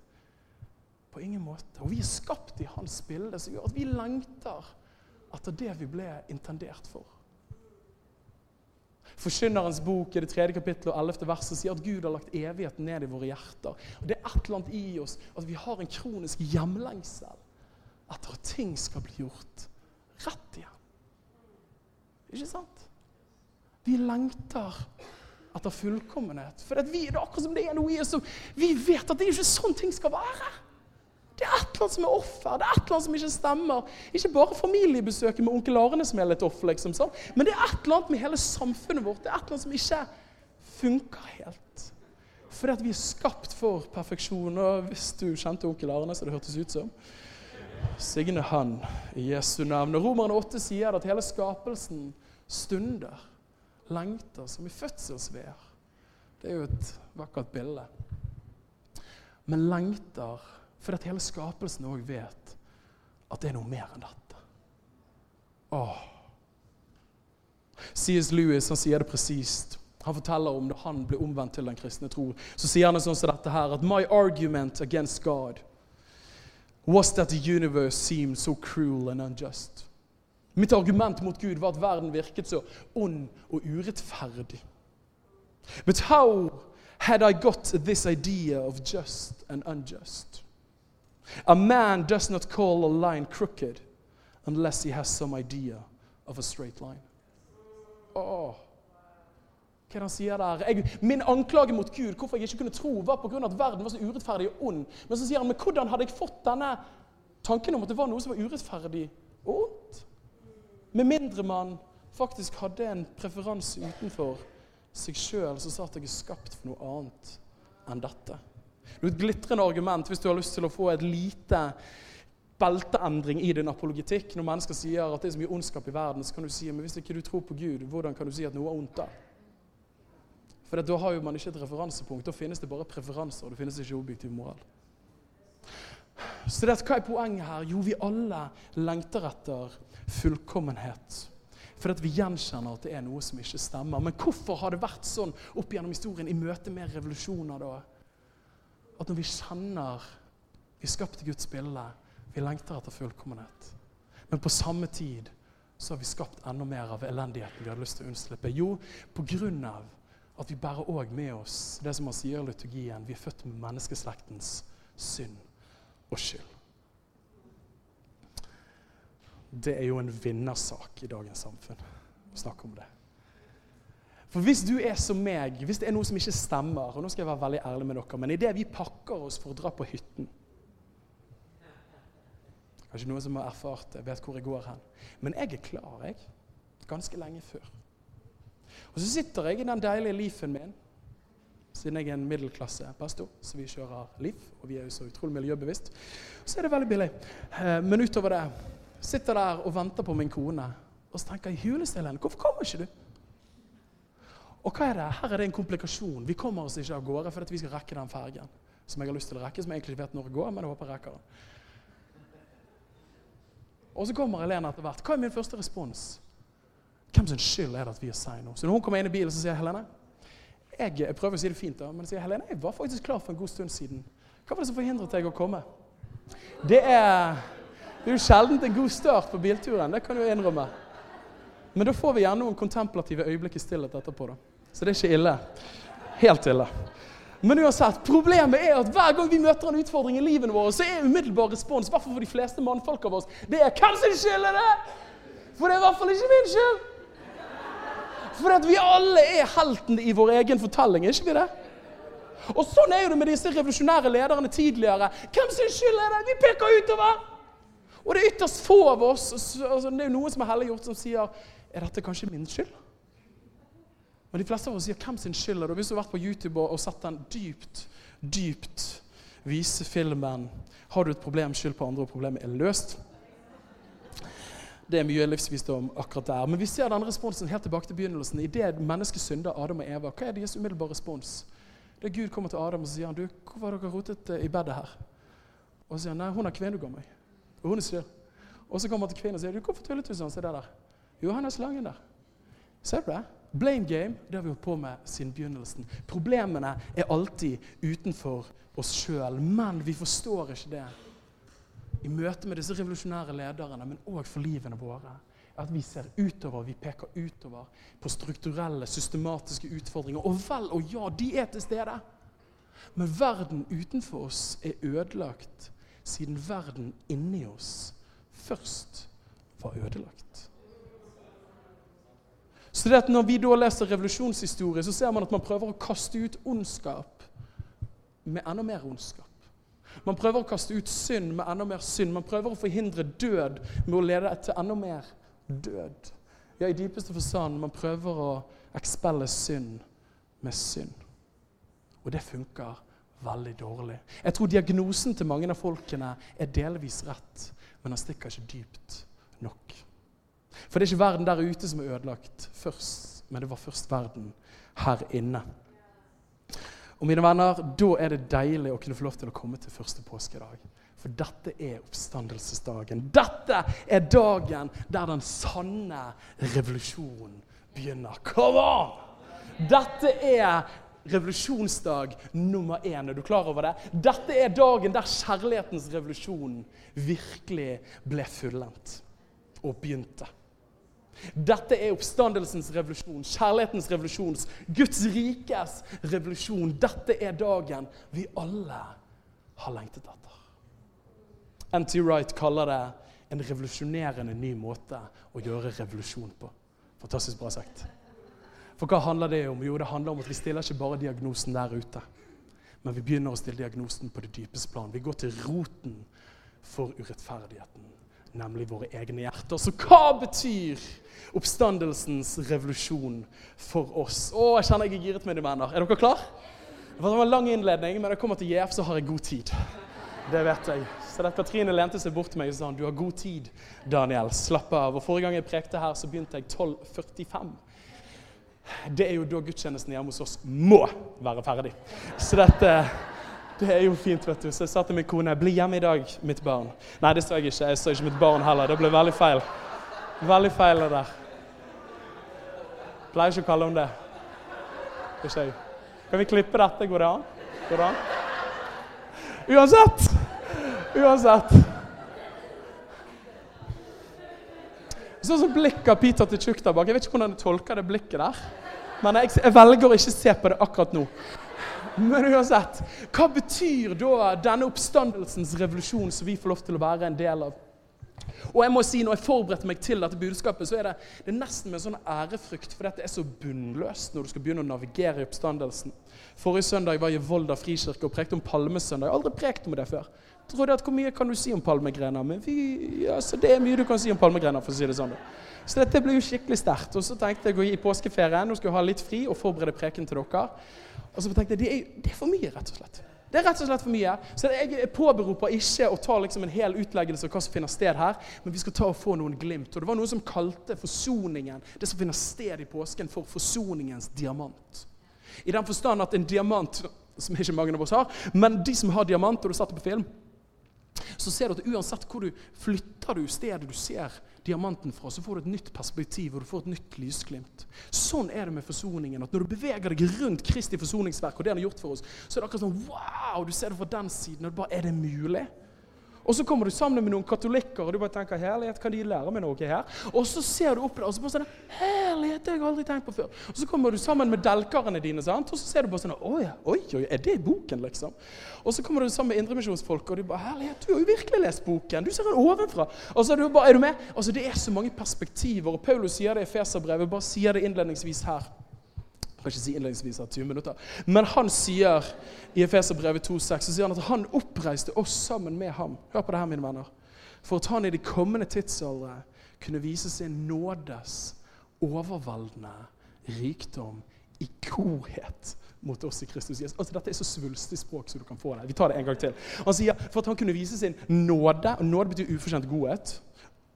På ingen måte. Og vi er skapt i hans bilde, som gjør at vi lengter etter det vi ble intendert for. Forkynnerens bok i det tredje kapittelet og ellevte verset sier at Gud har lagt evigheten ned i våre hjerter. Og Det er et eller annet i oss at vi har en kronisk hjemlengsel etter at ting skal bli gjort rett igjen. Ikke sant? Vi lengter etter fullkommenhet. For vi, det er akkurat som det er noe i oss som Vi vet at det er ikke sånn ting skal være. Det er et eller annet som er offer. Det er et eller annet som ikke stemmer. Ikke bare familiebesøket med onkel Arne som er litt off, liksom, sånn. men det er et eller annet med hele samfunnet vårt. Det er et eller annet som ikke funker helt. Fordi at vi er skapt for perfeksjon. Og hvis du kjente onkel Arne, så det hørtes ut som Signe han i Jesu navn. Og Romerne 8 sier at hele skapelsen stunder, lengter, som i fødselsvær. Det er jo et vakkert bilde. Men lengter for at hele skapelsen òg vet at det er noe mer enn dette. Åh. C.S. Lewis han sier det presist. Han forteller om da han ble omvendt til den kristne tro. Så sier han sånn som dette her, at My argument against God was that the universe seemed so cruel and unjust. Mitt argument mot Gud var at verden virket så ond og urettferdig. But how had I got this idea of just and unjust? A man does not call a line crooked unless he has some idea of a straight line. Åh. Hva er det han sier der? Jeg, min anklage mot Gud, hvorfor jeg ikke kunne tro, var pga. at verden var så urettferdig og ond. Men så sier han, men hvordan hadde jeg fått denne tanken om at det var noe som var urettferdig og ondt? Med mindre man faktisk hadde en preferanse utenfor seg sjøl som sa at jeg er skapt for noe annet enn dette. Det er et glitrende argument hvis du har lyst til å få et lite belteendring i din apologetikk. Når mennesker sier at det er så mye ondskap i verden, så kan du si men hvis ikke du tror på Gud, hvordan kan du si at noe er ondt da? For da har jo man ikke et referansepunkt. Da finnes det bare preferanser, det finnes ikke objektiv moral. Så det, hva er poenget her? Jo, vi alle lengter etter fullkommenhet. For vi gjenkjenner at det er noe som ikke stemmer. Men hvorfor har det vært sånn opp gjennom historien i møte med revolusjoner? da? At når vi kjenner vi er skapt i Guds bilde, vi lengter etter fullkommenhet. Men på samme tid så har vi skapt enda mer av elendigheten vi hadde lyst til å unnslippe. Jo, på grunn av at vi bærer òg med oss det som man sier i liturgien. Vi er født med menneskeslektens synd og skyld. Det er jo en vinnersak i dagens samfunn å snakke om det. For hvis du er som meg, hvis det er noe som ikke stemmer og nå skal jeg være veldig ærlig med dere, Men idet vi pakker oss for å dra på hytten Kanskje noen som har erfart det, vet hvor jeg går hen. Men jeg er klar, jeg. Ganske lenge før. Og så sitter jeg i den deilige Leafen min, siden jeg er en middelklassepastor, så vi kjører Leaf, og vi er jo så utrolig miljøbevisst. Så er det veldig billig. Eh, men utover det sitter der og venter på min kone, og så tenker jeg hulestille hvorfor kommer ikke du? Og hva er det? Her er det en komplikasjon. Vi kommer oss ikke av gårde fordi vi skal rekke den fergen som jeg har lyst til å rekke, som jeg egentlig ikke vet når det går, men jeg håper jeg rekker den. Og så kommer Helene etter hvert. Hva er min første respons? Hvem sin skyld er det at vi er seine? Så når hun kommer inn i bilen, så sier Helene jeg, jeg, prøver å si det fint, da, men jeg sier Helene, jeg var faktisk klar for en god stund siden. Hva var det som forhindret deg å komme? Det er, det er jo sjelden en god start på bilturen. Det kan du innrømme. Men da får vi gjerne noen kontemplative øyeblikk i stillhet etterpå. da. Så det er ikke ille. Helt ille. Men uansett, problemet er at hver gang vi møter en utfordring i livet vårt, så er umiddelbar respons i for de fleste mannfolk av oss, det er 'Hvem sin skyld er det?' For det er i hvert fall ikke min skyld. For at vi alle er heltene i vår egen fortelling, er ikke vi det? Og sånn er det med disse revolusjonære lederne tidligere. Hvem sin skyld er det? Vi peker utover! Og det er ytterst få av oss altså Det er jo noen som er helliggjort, som sier Er dette kanskje min skyld? Men de fleste av oss sier hvem sin skyld er det? Hvis du har vært på YouTube og sett den dypt, dypt vise filmen 'Har du et problem, skyld på andre, og problemet er løst', det er mye livsvisdom akkurat der. Men vi ser denne responsen helt tilbake til begynnelsen. I det mennesket synder Adam og Eva, hva er deres umiddelbare respons? Det er Gud kommer til Adam og sier han, du, 'Hvorfor har dere rotet eh, i bedet her?' Og så sier han, 'Nei, hun har kvenuga meg.' Og hun er skyld. Og så kommer han til kvinnen og sier, 'Du, hvorfor tullet du sånn?' Se det der. Jo, han er slangen der. Ser du det? Blame game det har vi holdt på med siden begynnelsen. Problemene er alltid utenfor oss sjøl, men vi forstår ikke det i møte med disse revolusjonære lederne, men òg for livene våre. At vi ser utover, vi peker utover på strukturelle, systematiske utfordringer. Og vel og ja, de er til stede. Men verden utenfor oss er ødelagt siden verden inni oss først var ødelagt. Så det at Når vi da leser revolusjonshistorie, så ser man at man prøver å kaste ut ondskap med enda mer ondskap. Man prøver å kaste ut synd med enda mer synd. Man prøver å forhindre død med å lede til enda mer død. Ja, i dypeste forstand, man prøver å ekspelle synd med synd. Og det funker veldig dårlig. Jeg tror diagnosen til mange av folkene er delvis rett, men den stikker ikke dypt nok. For det er ikke verden der ute som er ødelagt først, men det var først verden her inne. Og mine venner, Da er det deilig å kunne få lov til å komme til første påskedag. For dette er oppstandelsesdagen. Dette er dagen der den sanne revolusjonen begynner. Come on! Dette er revolusjonsdag nummer én. Er du klar over det? Dette er dagen der kjærlighetens revolusjon virkelig ble fullendt og begynte. Dette er oppstandelsens revolusjon, kjærlighetens revolusjon, Guds rikes revolusjon. Dette er dagen vi alle har lengtet etter. N.T. Wright kaller det en revolusjonerende ny måte å gjøre revolusjon på. Fantastisk bra sagt. For hva handler det om? Jo, det handler om at vi stiller ikke bare diagnosen der ute. Men vi begynner å stille diagnosen på det dypeste plan. Vi går til roten for urettferdigheten. Nemlig våre egne hjerter. Så hva betyr oppstandelsens revolusjon for oss? Å, jeg kjenner jeg er giret, mine venner. Er dere klar? Det var en lang innledning, men når jeg kommer til JF, så har jeg god tid. Det vet jeg. Så det Katrine lente seg bort til meg og sa du har god tid, Daniel. Slapp av. Og Forrige gang jeg prekte her, så begynte jeg 12.45. Det er jo da gudstjenesten hjemme hos oss må være ferdig. Så dette det er jo fint, vet du. Så jeg sa til min kone 'Bli hjemme i dag, mitt barn'. Nei, det sa jeg ikke. Jeg sa ikke mitt barn heller. Det ble veldig feil. Veldig feil det der. Pleier ikke å kalle henne det. Ikke jeg. Kan vi klippe dette? Går det an? Går det an? Uansett. Uansett. Sånn som blikket av Peter til Tjukk der bak. Jeg vet ikke hvordan jeg tolker det blikket der. Men jeg, jeg velger å ikke se på det akkurat nå. Men uansett, hva betyr da denne oppstandelsens revolusjon som vi får lov til å være en del av? Og jeg må si, når jeg forberedte meg til dette budskapet, så er det, det er nesten med en sånn ærefrykt, for dette er så bunnløst når du skal begynne å navigere i oppstandelsen. Forrige søndag var jeg i Volda frikirke og prekte om palmesøndag. Jeg har aldri prekt om det før. Jeg trodde at Hvor mye kan du si om palmegrener? Men vi, altså, det er mye du kan si om palmegrener. for å si det sånn. Så dette ble jo skikkelig sterkt. Og så tenkte jeg å gi påskeferien, nå skal jeg ha litt fri og forberede preken til dere. Og så tenkte jeg det er, det er for mye, rett og slett. Det er rett og slett for mye. Så jeg påberoper ikke å ta liksom en hel utleggelse av hva som finner sted her, men vi skal ta og få noen glimt. Og det var noen som kalte forsoningen, det som finner sted i påsken, for forsoningens diamant. I den forstand at en diamant, som ikke mange av oss har, men de som har diamant, og du satt det på film, så ser du at uansett hvor du flytter du stedet du ser diamanten fra, så får du et nytt perspektiv og du får et nytt lysglimt. Sånn er det med forsoningen. at Når du beveger deg rundt Kristi forsoningsverk, og det han har gjort for oss, så er det akkurat sånn wow! Du ser det fra den siden. og bare, Er det mulig? Og så kommer du sammen med noen katolikker, og du bare tenker 'herlighet, kan de lære meg noe her?' Og så ser du opp der, og så bare sånn 'Herlighet, det har jeg aldri tenkt på før'. Og så kommer du sammen med delkerne dine, sant? og så ser du bare sånn 'Oi, oi, oi, er det boken', liksom? Og så kommer du sammen med indremisjonsfolk, og de bare 'Herlighet, du har jo virkelig lest boken'. Du ser den ovenfra. Og så er du bare 'Er du med?' Altså, det er så mange perspektiver, og Paulus sier det i Feserbrevet. Bare sier det innledningsvis her. Jeg kan ikke si innledningsvis av 20 minutter. Men han sier i Efeserbrevet 2,6 så sier han at han oppreiste oss sammen med ham. Hør på det her, mine venner. For at han i de kommende tidsaldre kunne vise sin nådes overveldende rikdom i godhet mot oss i Kristus Jesus. Altså, dette er så svulstig språk som du kan få det. Vi tar det en gang til. Han sier for at han kunne vise sin nåde. og Nåde betyr ufortjent godhet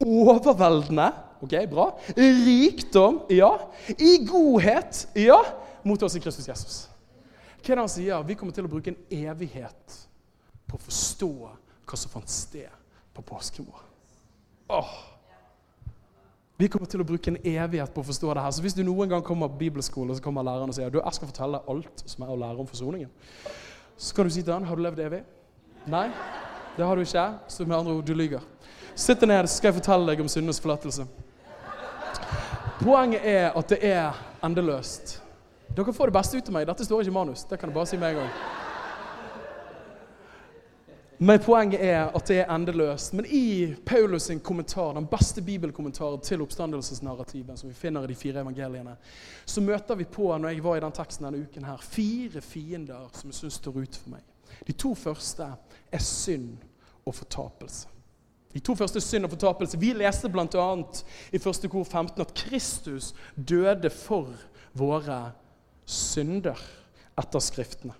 overveldende ok, bra, rikdom, ja, i godhet, ja, mot oss i Kristus Jesus. Hva er det han sier? Vi kommer til å bruke en evighet på å forstå hva som fant sted på påskemorgen. Åh. Vi kommer til å bruke en evighet på å forstå det her. Så hvis du noen gang kommer på bibelskole, så kommer læreren og sier du, jeg skal fortelle alt som er å lære om forsoningen, så kan du si til han, har du levd evig? Nei, det har du ikke. Så med andre ord, du lyver. Sitt deg ned, så skal jeg fortelle deg om syndenes forlatelse. Poenget er at det er endeløst. Dere får det beste ut av meg. Dette står ikke i manus. Det kan jeg bare si med en gang. Men poenget er at det er endeløst. Men i Paulus' sin kommentar, den beste bibelkommentaren til oppstandelsesnarrativet, som vi finner i de fire evangeliene, så møter vi på, når jeg var i den teksten denne uken her, fire fiender som jeg syns står ut for meg. De to første er synd og fortapelse. De to første synd og fortapelse. Vi leste bl.a. i første kor 15 at Kristus døde for våre synder etter Skriftene.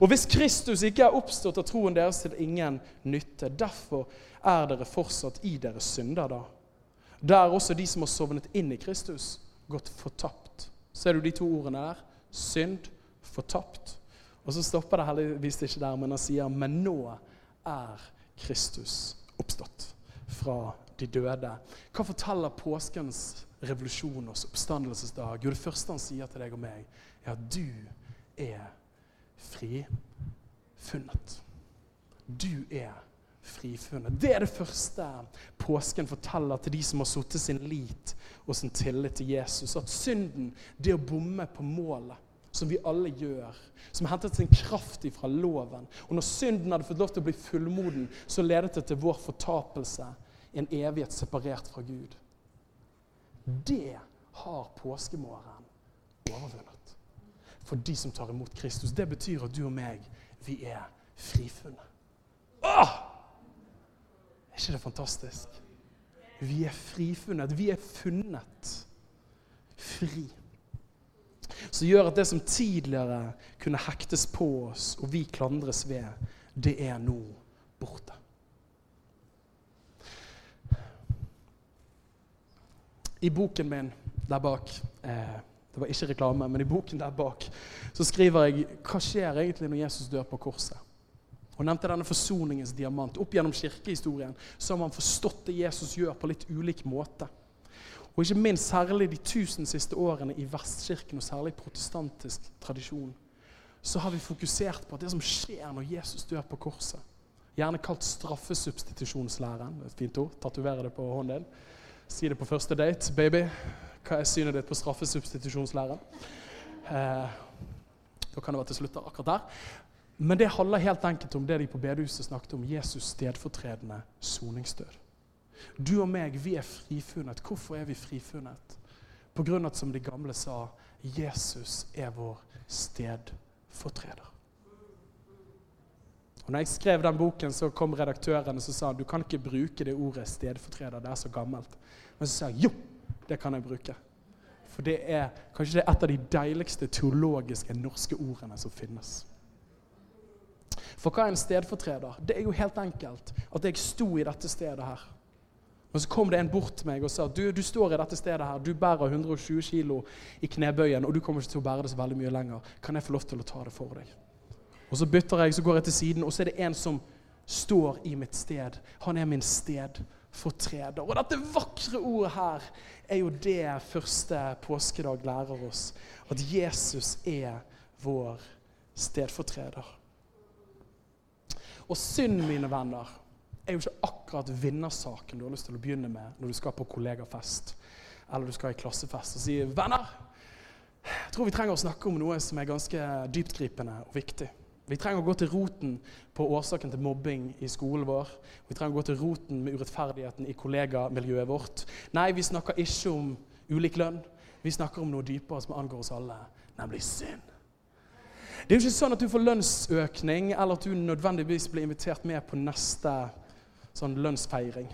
Og hvis Kristus ikke er oppstått av troen deres til ingen nytte, derfor er dere fortsatt i deres synder da. Da er også de som har sovnet inn i Kristus, gått fortapt. Ser du de to ordene der? Synd, fortapt. Og så stopper det heldigvis ikke der, men han sier men nå er Kristus oppstått fra de døde. Hva forteller påskens revolusjon oss, oppstandelsesdag? Jo, det første han sier til deg og meg, er at du er frifunnet. Du er frifunnet. Det er det første påsken forteller til de som har satt sin lit og sin tillit til Jesus. At synden, det å bomme på målet, som vi alle gjør, som hentet sin kraft ifra loven. Og når synden hadde fått lov til å bli fullmoden, så ledet det til vår fortapelse, en evighet separert fra Gud. Det har påskemorgen overvunnet for de som tar imot Kristus. Det betyr at du og meg, vi er frifunnet. Åh! Er ikke det fantastisk? Vi er frifunnet. Vi er funnet fri. Som gjør at det som tidligere kunne hektes på oss, og vi klandres ved, det er nå borte. I boken min der bak eh, Det var ikke reklame, men i boken der bak så skriver jeg hva skjer egentlig når Jesus dør på korset. Og nevnte denne forsoningens diamant. Opp gjennom kirkehistorien så har man forstått det Jesus gjør, på litt ulik måte. Og ikke minst særlig de tusen siste årene i Vestkirken, og særlig protestantisk tradisjon, så har vi fokusert på at det som skjer når Jesus dør på korset Gjerne kalt straffesubstitusjonslæren. Et fint ord. Tatovere det på hånden din. Si det på første date. 'Baby, hva er synet ditt på straffesubstitusjonslæren?' Eh, da kan det være til slutt akkurat der. Men det handler helt enkelt om det de på bedehuset snakket om. Jesus stedfortredende soningsdød. Du og meg, vi er frifunnet. Hvorfor er vi frifunnet? På grunn av som de gamle sa, Jesus er vår stedfortreder. Og når jeg skrev den boken, så kom redaktøren og sa du kan ikke bruke det ordet stedfortreder. Det er så gammelt. Men så sa jeg jo, det kan jeg bruke. For det er kanskje det er et av de deiligste teologiske norske ordene som finnes. For hva er en stedfortreder? Det er jo helt enkelt at jeg sto i dette stedet her. Og Så kom det en bort til meg og sa du, du står i dette stedet her, du bærer 120 kg i knebøyen, og du kommer ikke til å bære det så veldig mye lenger. Kan jeg få lov til å ta det for deg? Og Så bytter jeg, så går jeg til siden, og så er det en som står i mitt sted. Han er min stedfortreder. Og dette vakre ordet her er jo det første påskedag lærer oss. At Jesus er vår stedfortreder. Og synd, mine venner, er jo ikke akkurat vinnersaken du har lyst til å begynne med når du skal på kollegafest eller du skal i klassefest og sier 'Venner, jeg tror vi trenger å snakke om noe som er ganske dyptgripende og viktig'. Vi trenger å gå til roten på årsaken til mobbing i skolen vår. Vi trenger å gå til roten med urettferdigheten i kollegamiljøet vårt. Nei, vi snakker ikke om ulik lønn. Vi snakker om noe dypere som angår oss alle, nemlig synd. Det er jo ikke sånn at du får lønnsøkning, eller at du nødvendigvis blir invitert med på neste sånn lønnsfeiring.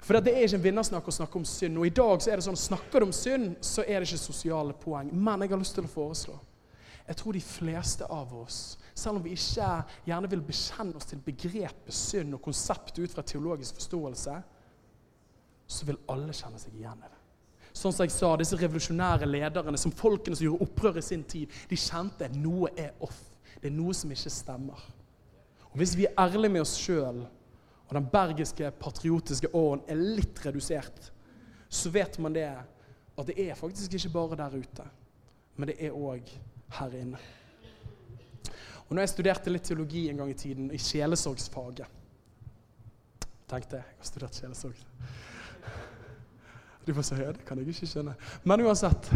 For det er ikke en vinnersnakk å snakke om synd. Og i dag så er det sånn, snakker du om synd, så er det ikke sosiale poeng. Men jeg har lyst til å foreslå Jeg tror de fleste av oss, selv om vi ikke gjerne vil bekjenne oss til begrepet synd og konseptet ut fra teologisk forståelse, så vil alle kjenne seg igjen i det. Sånn som jeg sa, Disse revolusjonære lederne, som folkene som gjorde opprør i sin tid, de kjente at noe er off. Det er noe som ikke stemmer. Og Hvis vi er ærlige med oss sjøl og den bergiske, patriotiske åren er litt redusert, så vet man det at det er faktisk ikke bare der ute, men det er òg her inne. Og når jeg studerte litt teologi en gang i tiden, i sjelesorgsfaget tenkte jeg, jeg har studert sjelesorg. Du får si ja, det kan jeg ikke skjønne. Men uansett,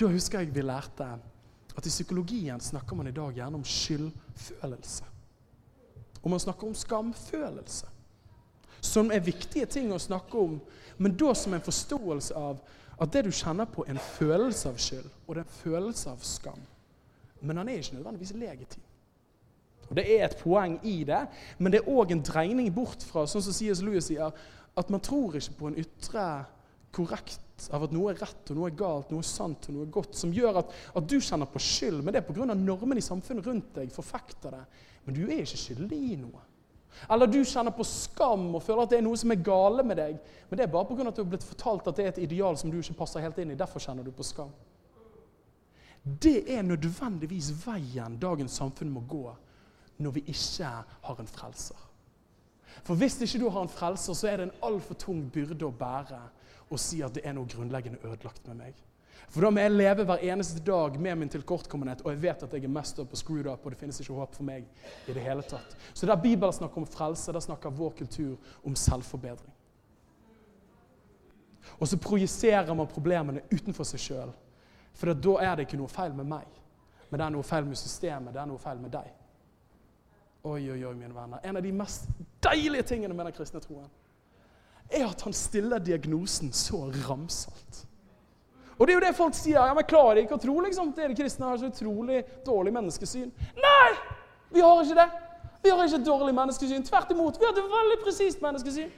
da husker jeg vi lærte at i psykologien snakker man i dag gjerne om skyldfølelse. Og man snakker om skamfølelse. Som er viktige ting å snakke om, men da som en forståelse av at det du kjenner på, er en følelse av skyld, og det er en følelse av skam. Men han er ikke nødvendigvis legitim. Og Det er et poeng i det, men det er òg en dreining bort fra sånn som C.S. Lewis sier, at man tror ikke på en ytre korrekt av at noe er rett og noe er galt, noe er sant og noe er godt, som gjør at, at du kjenner på skyld, men det er pga. normen i samfunnet rundt deg forfekter det. Men du er ikke skyldig i noe. Eller du kjenner på skam og føler at det er noe som er gale med deg. Men det er bare pga. at du har blitt fortalt at det er et ideal som du ikke passer helt inn i. Derfor kjenner du på skam. Det er nødvendigvis veien dagens samfunn må gå når vi ikke har en frelser. For hvis ikke du har en frelser, så er det en altfor tung byrde å bære å si at det er noe grunnleggende ødelagt med meg. For da må jeg leve hver eneste dag med min tilkortkommenhet, og jeg vet at jeg er messed up og screwed up, og det finnes ikke håp for meg i det hele tatt. Så der Bibelen snakker om frelse, der snakker vår kultur om selvforbedring. Og så projiserer man problemene utenfor seg sjøl. For da er det ikke noe feil med meg, men det er noe feil med systemet, det er noe feil med deg. Oi, oi, oi, mine venner. En av de mest deilige tingene med den kristne troen er at han stiller diagnosen så ramsalt. Og det er jo det folk sier. ja, men Klarer ikke å tro liksom, dere kristne har så utrolig dårlig menneskesyn? Nei! Vi har ikke det. Vi har ikke dårlig menneskesyn. Tvert imot. Vi har et veldig presist menneskesyn.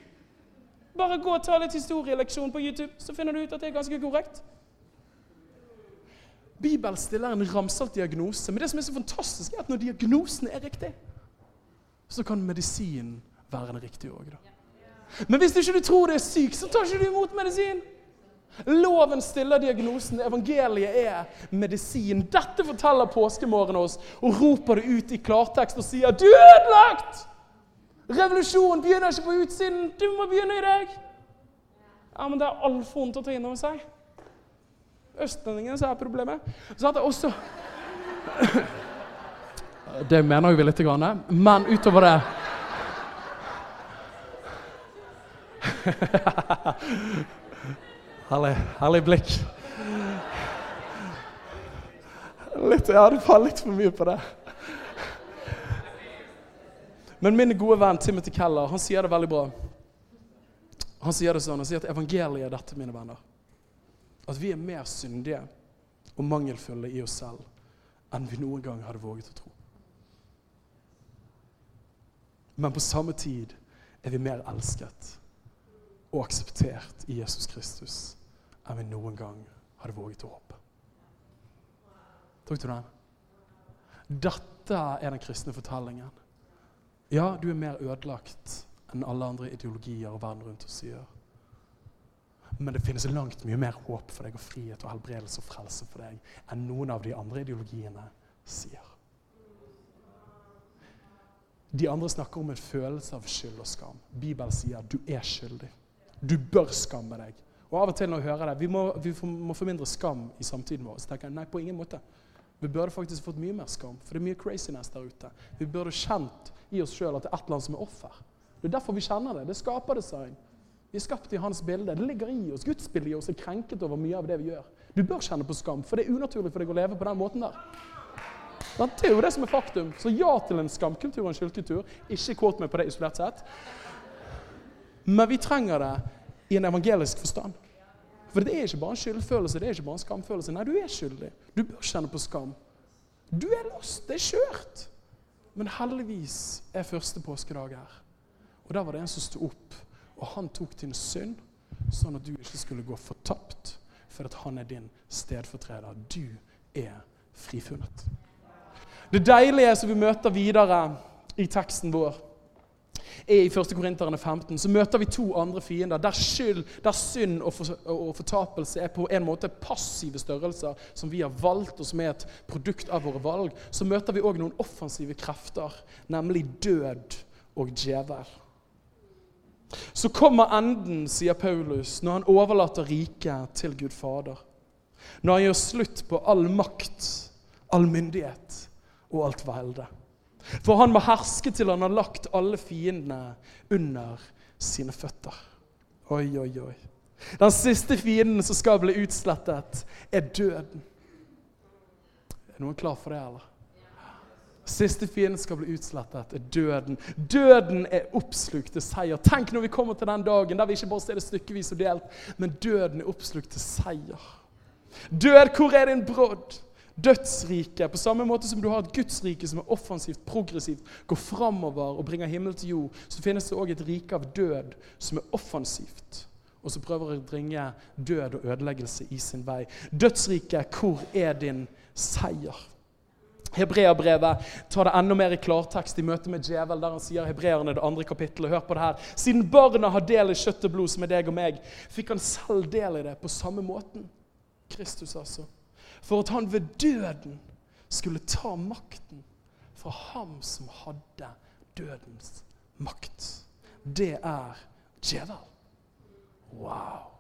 Bare gå og ta litt historieleksjon på YouTube, så finner du ut at det er ganske korrekt. Bibelen stiller en ramsalt diagnose, men det som er så fantastisk, er at når diagnosen er riktig, så kan medisinen være den riktige òg. Men hvis du ikke tror du er syk, så tar ikke du imot medisin. Loven stiller diagnosen. Evangeliet er medisin. Dette forteller påskemorgen oss, og roper det ut i klartekst og sier 'Du er ødelagt!' Revolusjonen begynner ikke på utsiden, du må begynne i deg. Ja, men det er altfor vondt å ta inn over seg. Østlendingene som er problemet. Så hadde jeg også Det mener jo vi litt, men utover det herlig, herlig blikk. Litt, ja, det var litt for mye på det. Men min gode venn Timothy Keller han sier det veldig bra. Han sier det sånn, han sier at evangeliet er dette, mine venner. At vi er mer syndige og mangelfulle i oss selv enn vi noen gang hadde våget å tro. Men på samme tid er vi mer elsket og akseptert i Jesus Kristus enn vi noen gang hadde våget å håpe. Tok du den? Dette er den kristne fortellingen. Ja, du er mer ødelagt enn alle andre ideologier og verden rundt oss sier. Men det finnes langt mye mer håp for deg og frihet og helbredelse og frelse for deg enn noen av de andre ideologiene sier. De andre snakker om en følelse av skyld og skam. Bibelen sier du er skyldig. Du bør skamme deg. Og av og til når jeg hører det, Vi må, vi må få mindre skam i samtiden vår. Så tenker jeg nei, på ingen måte. Vi burde faktisk fått mye mer skam, for det er mye craziness der ute. Vi burde kjent i oss sjøl at det er et eller annet som er offer. Det er derfor vi kjenner det. Det er skaperdesign. Vi er skapt i hans bilde. Det ligger i oss. Gudsbildet i oss er krenket over mye av det vi gjør. Du bør kjenne på skam, for det er unaturlig for deg å leve på den måten der. Det er jo det som er faktum. Så ja til en skamkultur og en skyldkultur. Ikke kåt meg på det isolert sett. Men vi trenger det i en evangelisk forstand. For det er ikke bare en skyldfølelse, det er ikke bare en skamfølelse. Nei, du er skyldig. Du bør kjenne på skam. Du er lost. Det er kjørt. Men heldigvis er første påskedag her. Og der var det en som sto opp, og han tok din synd, sånn at du ikke skulle gå fortapt, for at han er din stedfortreder. Du er frifunnet. Det deilige som vi møter videre i teksten vår, er i 1. Korinterne 15, så møter vi to andre fiender der skyld, der synd og, for, og, fortapelse er på en måte passive størrelser som vi har valgt, og som er et produkt av våre valg. Så møter vi òg noen offensive krefter, nemlig død og djevel. Så kommer enden, sier Paulus, når han overlater riket til Gud Fader. Når han gjør slutt på all makt, all myndighet og alt velde. For han må herske til han har lagt alle fiendene under sine føtter. Oi, oi, oi. Den siste fienden som skal bli utslettet, er døden. Er noen klar for det, eller? Siste fienden skal bli utslettet, er døden. Døden er oppslukt til seier. Tenk når vi kommer til den dagen der vi ikke bare ser det stykkevis og delt, men døden er oppslukt til seier. Død, hvor er din brodd? Dødsriket, på samme måte som du har et gudsrike som er offensivt, progressivt, går framover og bringer himmel til jord, så finnes det òg et rike av død som er offensivt, og som prøver å bringe død og ødeleggelse i sin vei. Dødsriket, hvor er din seier? Hebreabrevet tar det enda mer i klartekst i møte med djevel, der han sier hebreerne det andre kapittelet. Hør på det her. Siden barna har del i kjøtt og blod, som er deg og meg, fikk han selv del i det på samme måten. Kristus, altså for at han ved døden skulle ta makten fra ham som hadde dødens makt. Det er djevel. Wow.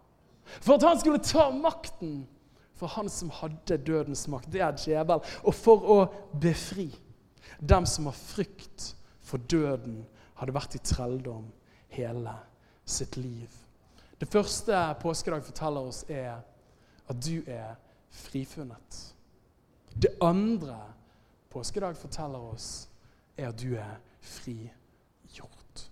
For at han skulle ta makten fra han som hadde dødens makt. Det er djevel. Og for å befri dem som har frykt for døden, hadde vært i trelldom hele sitt liv. Det første påskedag forteller oss, er at du er frifunnet. Det andre påskedag forteller oss, er at du er frigjort.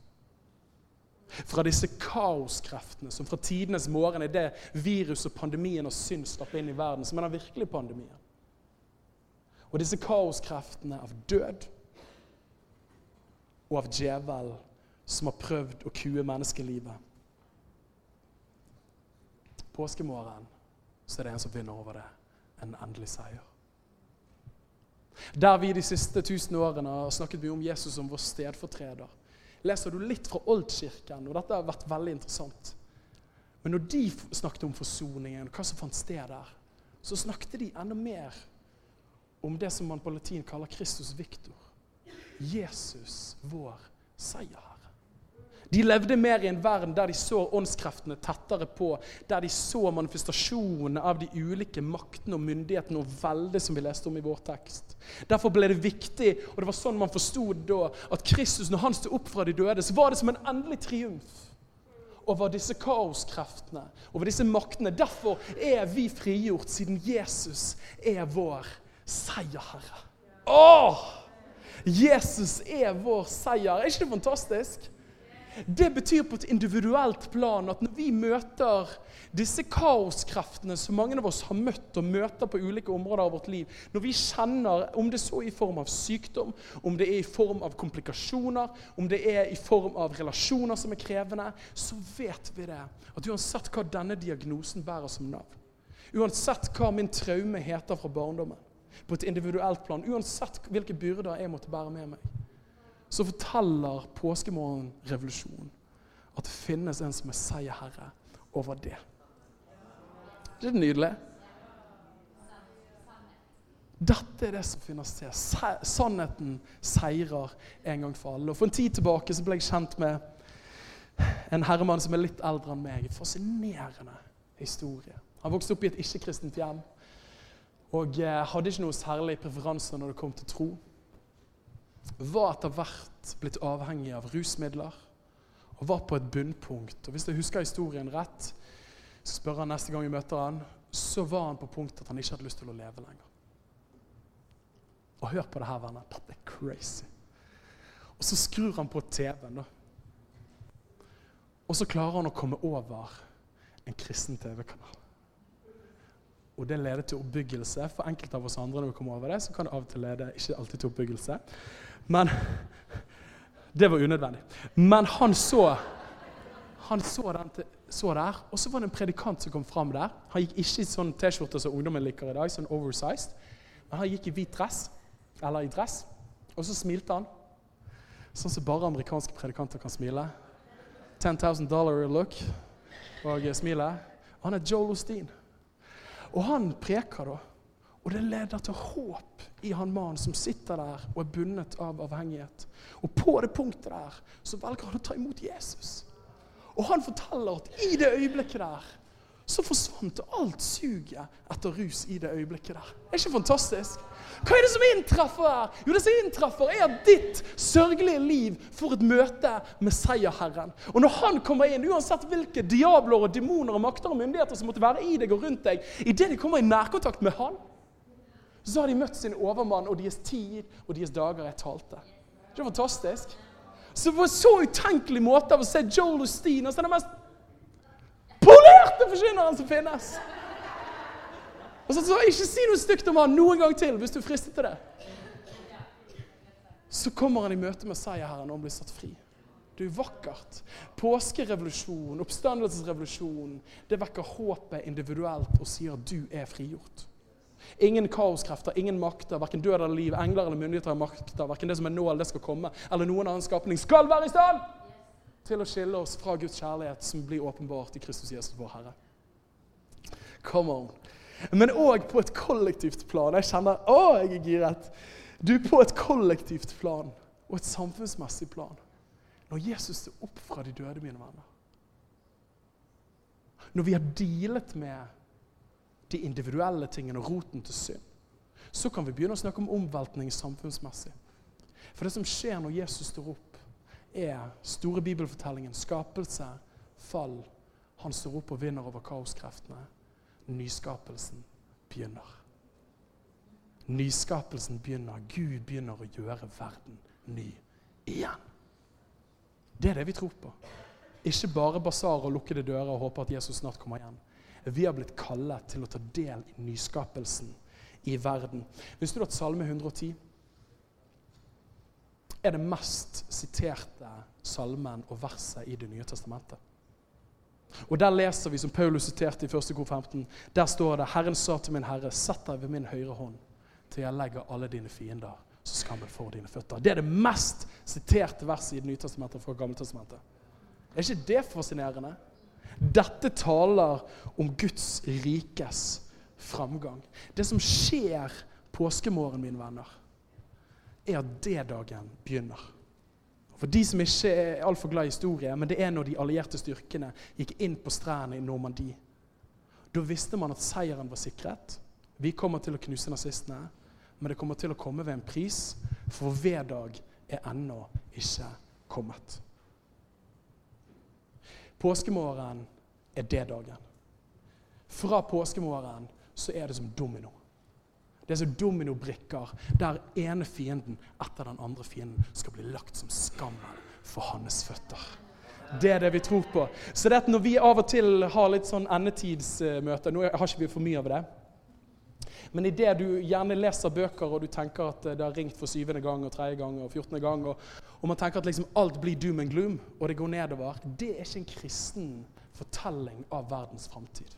Fra disse kaoskreftene som fra tidenes morgen er det virus og pandemien og synd stapper inn i verden, som er den virkelige pandemien. Og disse kaoskreftene av død og av djevel som har prøvd å kue menneskelivet. påskemorgen så er det en som vinner over det. En endelig seier. Der vi de siste tusen årene har snakket mye om Jesus som vår stedfortreder, leser du litt fra Oldkirken, og dette har vært veldig interessant. Men når de snakket om forsoningen, hva som fant sted der, så snakket de enda mer om det som man på latin kaller Kristus Victor. Jesus, vår seierherre. De levde mer i en verden der de så åndskreftene tettere på, der de så manifestasjonene av de ulike maktene og myndighetene og veldet som vi leste om i vår tekst. Derfor ble det viktig, og det var sånn man forsto da, at Kristus, når han sto opp fra de døde, så var det som en endelig triumf over disse kaoskreftene, over disse maktene. Derfor er vi frigjort, siden Jesus er vår seierherre. Åh! Jesus er vår seier. Er ikke det fantastisk? Det betyr på et individuelt plan at når vi møter disse kaoskreftene som mange av oss har møtt og møter på ulike områder av vårt liv, når vi kjenner, om det så er i form av sykdom, om det er i form av komplikasjoner, om det er i form av relasjoner som er krevende, så vet vi det. At uansett hva denne diagnosen bærer som navn, uansett hva min traume heter fra barndommen, på et individuelt plan, uansett hvilke byrder jeg måtte bære med meg, så forteller påskemorgen revolusjonen at det finnes en som er seierherre over det. Det er nydelig? Dette er det som finner sted. Sannheten seirer en gang for alle. Og For en tid tilbake så ble jeg kjent med en herremann som er litt eldre enn meg. Fascinerende historie. Han vokste opp i et ikke-kristent hjem og eh, hadde ikke noe særlig preferanse når det kom til tro var etter hvert blitt avhengig av rusmidler og var på et bunnpunkt. Og Hvis jeg husker historien rett, så spør han neste gang vi møter han, så var han på punktet at han ikke hadde lyst til å leve lenger. Og hør på det her, venner. Dette er crazy. Og så skrur han på TV-en, da. Og så klarer han å komme over en kristen TV-kanal. Og det leder til oppbyggelse. For enkelte av oss andre når vi kommer over det, så kan det av og til lede ikke alltid til oppbyggelse. Men Det var unødvendig. Men han så han så, den, så der, og så var det en predikant som kom fram der. Han gikk ikke i sånn T-skjorte som ungdommen liker i dag, sånn oversized. Men han gikk i hvit dress, eller i dress, og så smilte han. Sånn som bare amerikanske predikanter kan smile. 10 000 dollar look og smilet. Han er Joel Osteen. Og han preker da. Og det leder til håp i han mannen som sitter der og er bundet av avhengighet. Og på det punktet der så velger han å ta imot Jesus. Og han forteller at i det øyeblikket der så forsvant alt suget etter rus i det øyeblikket der. Er ikke fantastisk? Hva er det som inntreffer her? Jo, det som inntreffer, er at ditt sørgelige liv får et møte med seierherren. Og når han kommer inn, uansett hvilke diabler og demoner og makter og myndigheter som måtte være i deg og rundt deg, idet de kommer i nærkontakt med han, så har de møtt sin overmann og deres tid og deres dager jeg talte. Det er fantastisk. Så på så utenkelig måte av å se Joel Osteen altså den mest polerte forkynneren som finnes. Og så, så Ikke si noe stygt om han noen gang til hvis du er fristet til det. Så kommer han i møte med seierherren og blir satt fri. Det er vakkert. Påskerevolusjon, oppstandelsesrevolusjon, det vekker håpet individuelt og sier at du er frigjort. Ingen kaoskrefter, ingen makter, verken død eller liv, engler eller myndigheter har makter, verken det som er nå eller det skal komme, eller noen annen skapning, skal være i stand til å skille oss fra Guds kjærlighet som blir åpenbart i Kristus Jesus, vår Herre. Come on. Men òg på et kollektivt plan. Jeg kjenner Å, jeg er giret! Du, på et kollektivt plan og et samfunnsmessig plan. Når Jesus er opp fra de døde, mine venner. Når vi har dealet med de individuelle tingene og roten til synd, så kan vi begynne å snakke om omveltning samfunnsmessig. For det som skjer når Jesus står opp, er store bibelfortellingen, skapelse, fall. Han står opp og vinner over kaoskreftene. Nyskapelsen begynner. Nyskapelsen begynner. Gud begynner å gjøre verden ny igjen. Det er det vi tror på. Ikke bare basar og lukkede dører og håper at Jesus snart kommer igjen. Vi har blitt kallet til å ta del i nyskapelsen i verden. Visste du at Salme 110 er det mest siterte salmen og verset i Det nye testamentet? Og Der leser vi, som Paulus siterte i 1. kor 15, der står det Herren sa til min Herre, sett deg ved min høyre hånd til jeg legger alle dine fiender så skammen for dine føtter. Det er det mest siterte verset i Det nye testamentet fra Gammeltestamentet. Er ikke det fascinerende? Dette taler om Guds rikes framgang. Det som skjer påskemorgen, mine venner, er at D-dagen begynner. For de som ikke er altfor glad i historie, men det er når de allierte styrkene gikk inn på strendene i Normandie. Da visste man at seieren var sikret. Vi kommer til å knuse nazistene, men det kommer til å komme ved en pris, for V-dag er ennå ikke kommet. Påskemorgen er det dagen. Fra påskemorgen så er det som domino. Det er som dominobrikker der ene fienden etter den andre fienden skal bli lagt som skammen for hans føtter. Det er det vi tror på. Så det at når vi av og til har litt sånn endetidsmøter Nå har ikke vi for mye av det. Men idet du gjerne leser bøker og du tenker at det har ringt for syvende gang og tredje gang og fjortende gang, og, og, man tenker at liksom alt blir doom and gloom, og det går nedover Det er ikke en kristen fortelling av verdens framtid.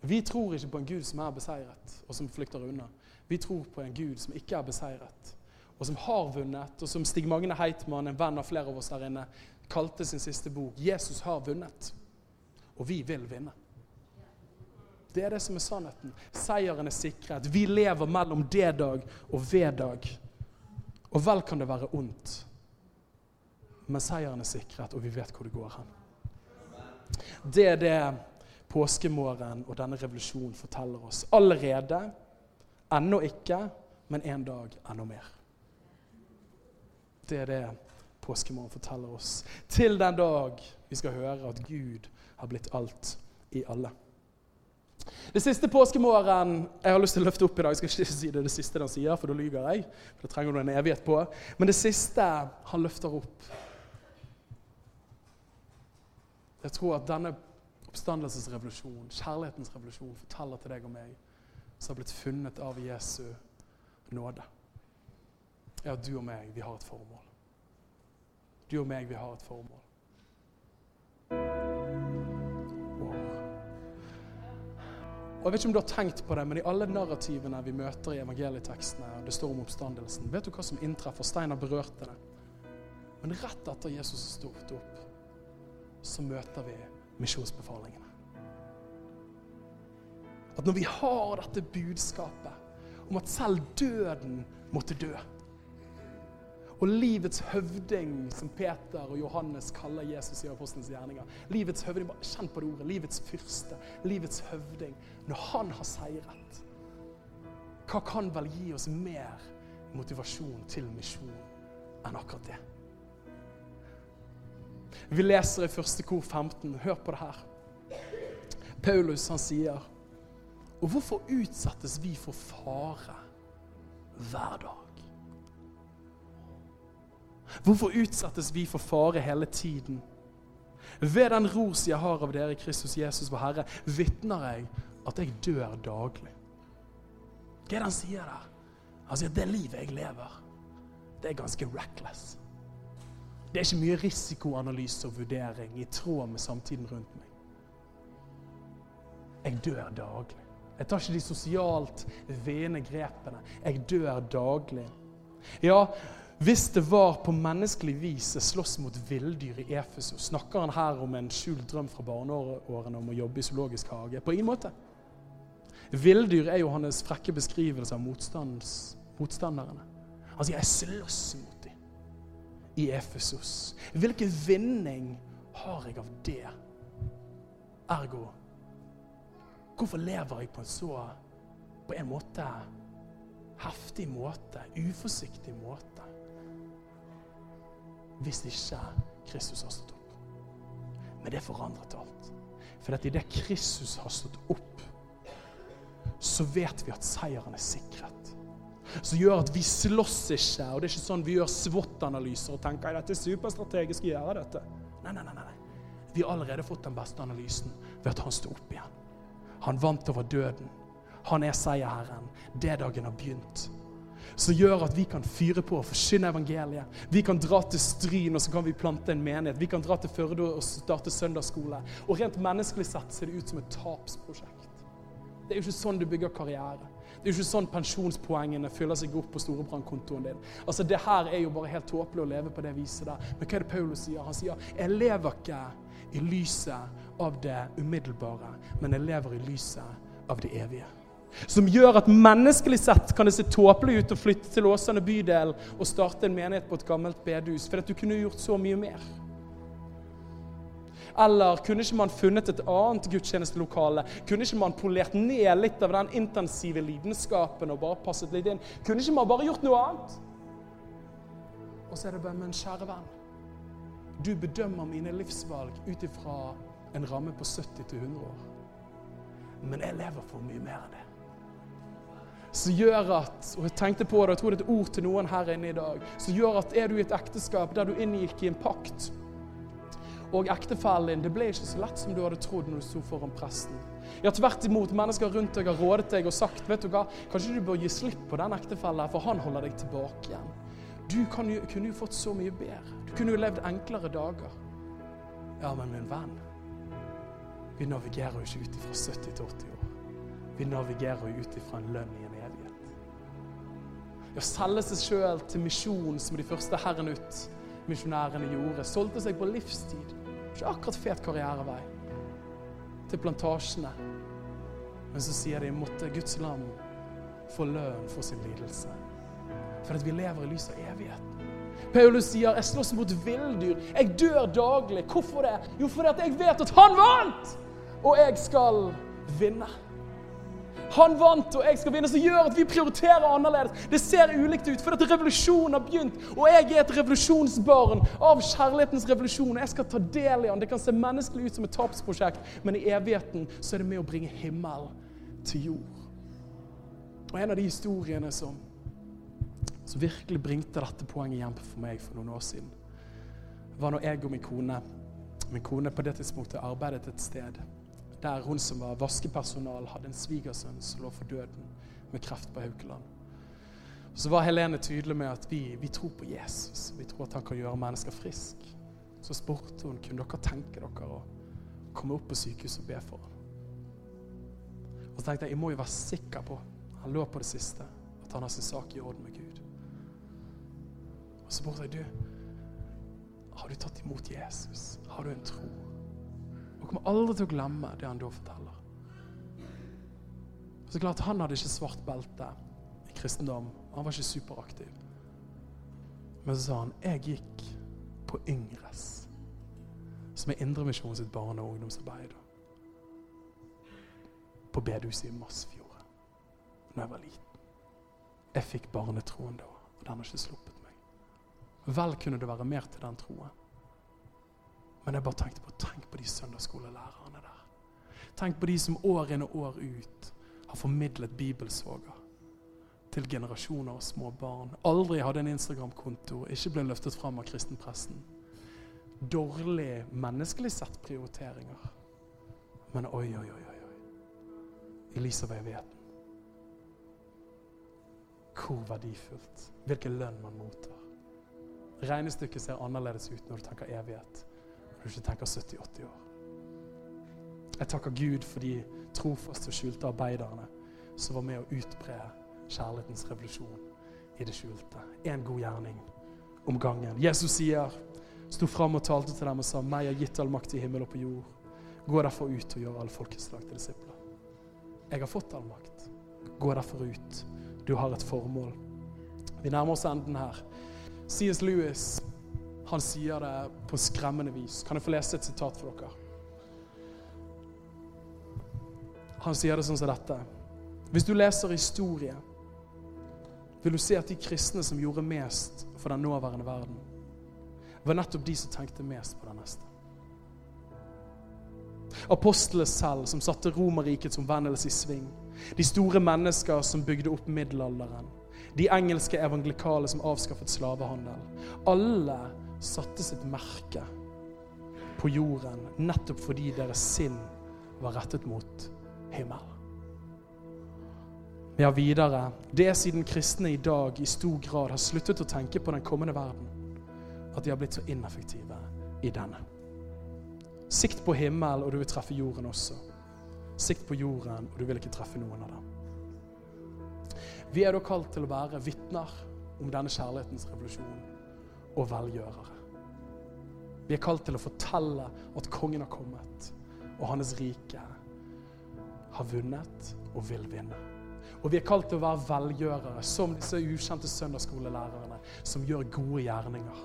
Vi tror ikke på en Gud som er beseiret, og som flykter unna. Vi tror på en Gud som ikke er beseiret, og som har vunnet, og som Stig Magne Heitmann, en venn av flere av oss her inne, kalte sin siste bok 'Jesus har vunnet'. Og vi vil vinne. Det er det som er sannheten. Seieren er sikret. Vi lever mellom D-dag og V-dag. Og vel kan det være ondt, men seieren er sikret, og vi vet hvor det går hen. Det er det påskemorgen og denne revolusjonen forteller oss. Allerede, ennå ikke, men en dag enda mer. Det er det påskemorgen forteller oss. Til den dag vi skal høre at Gud har blitt alt i alle. Det siste påskemorgen jeg har lyst til å løfte opp i dag Jeg skal ikke si det, det siste den sier, for da lyver jeg. for Det trenger du en evighet på. Men det siste han løfter opp Jeg tror at denne oppstandelsesrevolusjon, kjærlighetens revolusjon, forteller til deg og meg, som har blitt funnet av Jesu nåde, er at du og meg, vi har et formål. Du og meg, vi har et formål. Og Jeg vet ikke om du har tenkt på det, men I alle narrativene vi møter i evangelietekstene, og det står om oppstandelsen, vet du hva som inntreffer? Steinar berørte det. Men rett etter Jesus sto opp, så møter vi misjonsbefalingene. At når vi har dette budskapet om at selv døden måtte dø og livets høvding, som Peter og Johannes kaller Jesus i apostelens gjerninger. Livets høvding, bare Kjenn på det ordet. Livets fyrste. Livets høvding. Når han har seiret, hva kan vel gi oss mer motivasjon til misjon enn akkurat det? Vi leser i første kor 15. Hør på det her. Paulus han sier Og hvorfor utsettes vi for fare hver dag? Hvorfor utsettes vi for fare hele tiden? Ved den ros jeg har av dere, Kristus Jesus vår Herre, vitner jeg at jeg dør daglig. Hva er det han sier der? Han sier at det livet jeg lever, det er ganske reckless. Det er ikke mye risikoanalyse og vurdering i tråd med samtiden rundt meg. Jeg dør daglig. Jeg tar ikke de sosialt vene grepene. Jeg dør daglig. Ja, hvis det var på menneskelig vis jeg slåss mot villdyr i Efesus, snakker han her om en skjult drøm fra barneårene om å jobbe i zoologisk hage? På ingen måte. Villdyr er jo hans frekke beskrivelse av motstanderne. Han sier 'jeg slåss mot dem i Efesos. Hvilken vinning har jeg av det? Ergo Hvorfor lever jeg på en så på en måte heftig måte, uforsiktig måte, hvis ikke Kristus har stått opp? Men det forandret alt. For at idet Kristus har stått opp, så vet vi at seieren er sikret som gjør at vi slåss ikke. Og det er ikke sånn vi gjør SWOT-analyser og tenker at dette er superstrategisk å gjøre dette. Nei, nei, nei, nei. Vi har allerede fått den beste analysen ved at han sto opp igjen. Han vant over døden. Han er seierherren. Det dagen har begynt. Som gjør at vi kan fyre på og forsyne evangeliet. Vi kan dra til Stryn og så kan vi plante en menighet. Vi kan dra til Førde og starte søndagsskole. Og rent menneskelig sett ser det ut som et tapsprosjekt. Det er jo ikke sånn du bygger karriere. Det er jo ikke sånn pensjonspoengene fyller seg opp på storebrannkontoen din. Altså, Det her er jo bare helt tåpelig å leve på det viset der. Men hva er det Paulus sier? Han sier jeg lever ikke i lyset av det umiddelbare, men jeg lever i lyset av det evige. Som gjør at menneskelig sett kan det se tåpelig ut å flytte til Åsane bydel og starte en menighet på et gammelt bedehus, for at du kunne gjort så mye mer. Eller kunne ikke man funnet et annet gudstjenestelokale? Kunne ikke man polert ned litt av den intensive lidenskapen og bare passet litt inn? Kunne ikke man bare gjort noe annet? Og så er det bare Men kjære venn, du bedømmer mine livsvalg ut ifra en ramme på 70 til 100 år. Men jeg lever for mye mer enn det. Som gjør at og jeg tenkte på det, jeg tror det er et ord til noen her inne i dag, som gjør at er du i et ekteskap der du inngikk i en pakt og ektefellen din, det ble ikke så lett som du hadde trodd når du sto foran presten. Ja, tvert imot. Mennesker rundt deg har rådet deg og sagt vet du hva, kanskje du bør gi slipp på den ektefellen, for han holder deg tilbake igjen. Du jo, kunne jo fått så mye bedre. Du kunne jo levd enklere dager. Ja, men min venn, vi navigerer jo ikke ut ifra 70 til 80 år. Vi navigerer jo ut ifra en lønn i. Ja, selge seg sjøl til misjon, som de første herren ut misjonærene gjorde. Solgte seg på livstid. Ikke akkurat fet karrierevei. Til plantasjene. Men så sier de måtte Guds lam få lønn for sin lidelse. For at vi lever i lys av evigheten. Paulus sier jeg slåss mot villdyr. Jeg dør daglig. Hvorfor det? Jo, fordi at jeg vet at han vant! Og jeg skal vinne. Han vant, og jeg skal vinne, som gjør at vi prioriterer annerledes. Det ser ulikt ut, for at revolusjonen har begynt. Og jeg er et revolusjonsbarn av kjærlighetens revolusjon. Jeg skal ta del i den. Det kan se menneskelig ut som et tapsprosjekt, men i evigheten så er det med å bringe himmel til jord. Og en av de historiene som, som virkelig bringte dette poenget hjem for meg for noen år siden, var når jeg og min kone Min kone på det tidspunktet arbeidet et sted der hun som var vaskepersonal, hadde en svigersønn som lå for døden med kreft på Haukeland. Så var Helene tydelig med at vi, vi, tror på Jesus. Vi tror at han kan gjøre mennesker friske. Så spurte hun kunne dere tenke dere å komme opp på sykehuset og be for ham. Og så tenkte jeg jeg må jo være sikker på han lå på det siste, at han har sin sak i orden med Gud. Og så spurte jeg du, har du tatt imot Jesus? Har du en tro? Og kommer aldri til å glemme det han da forteller. Så klart Han hadde ikke svart belte i kristendom. Han var ikke superaktiv. Men så sa han jeg gikk på Yngres, som er Indremisjonen sitt barne- og ungdomsarbeid. På bedehuset i Masfjorden da jeg var liten. Jeg fikk barnetroen da, og den har ikke sluppet meg. Vel kunne det være mer til den troen. Men jeg bare tenkte på tenk på de søndagsskolelærerne der. Tenk på de som år inn og år ut har formidlet bibelsoga til generasjoner av små barn. Aldri hadde en Instagram-konto, ikke ble løftet fram av kristenpressen. Dårlig menneskelig sett prioriteringer. Men oi, oi, oi, oi. Av evigheten. Hvor verdifullt. Hvilken lønn man mottar. Regnestykket ser annerledes ut når du tenker evighet du ikke tenker 70-80 år. Jeg takker Gud for de trofaste og skjulte arbeiderne som var med å utbre kjærlighetens revolusjon i det skjulte. En god gjerning om gangen. Jesus sier, sto fram og talte til dem og sa, 'Meg er gitt all makt i himmel og på jord.' Gå derfor ut og gjør alle folkeslag til disipler. Jeg har fått all makt. Gå derfor ut. Du har et formål. Vi nærmer oss enden her. C.S. Lewis han sier det på skremmende vis. Kan jeg få lese et sitat for dere? Han sier det sånn som dette. Hvis du leser historie, vil du se at de kristne som gjorde mest for den nåværende verden, var nettopp de som tenkte mest på den neste. Apostlene selv, som satte Romerrikets omvendelse i sving. De store mennesker som bygde opp middelalderen. De engelske evangelikale som avskaffet slavehandel. Alle satte sitt merke på jorden nettopp fordi deres sinn var rettet mot himmel. Har videre Det er siden kristne i dag i stor grad har sluttet å tenke på den kommende verden, at de har blitt så ineffektive i denne. Sikt på himmel, og du vil treffe jorden også. Sikt på jorden, og du vil ikke treffe noen av dem. Vi er da kalt til å være vitner om denne kjærlighetens revolusjon og velgjørere. Vi er kalt til å fortelle at kongen har kommet, og hans rike har vunnet og vil vinne. Og vi er kalt til å være velgjørere, som disse ukjente søndagsskolelærerne, som gjør gode gjerninger.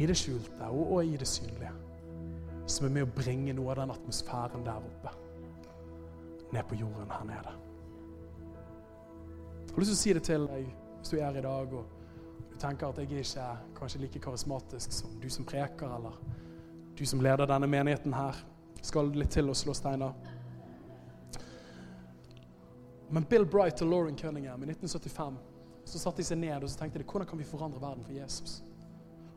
I det skjulte og, og i det synlige. Som er med å bringe noe av den atmosfæren der oppe ned på jorden her nede. Jeg har lyst til å si det til deg hvis du er her i dag og tenker at jeg er ikke kanskje like karismatisk som du som preker, eller du som leder denne menigheten her. Skal litt til å slå steiner. Men Bill Bright og Lauren Cunningham i 1975 så satte de seg ned og så tenkte de, hvordan kan vi forandre verden for Jesus.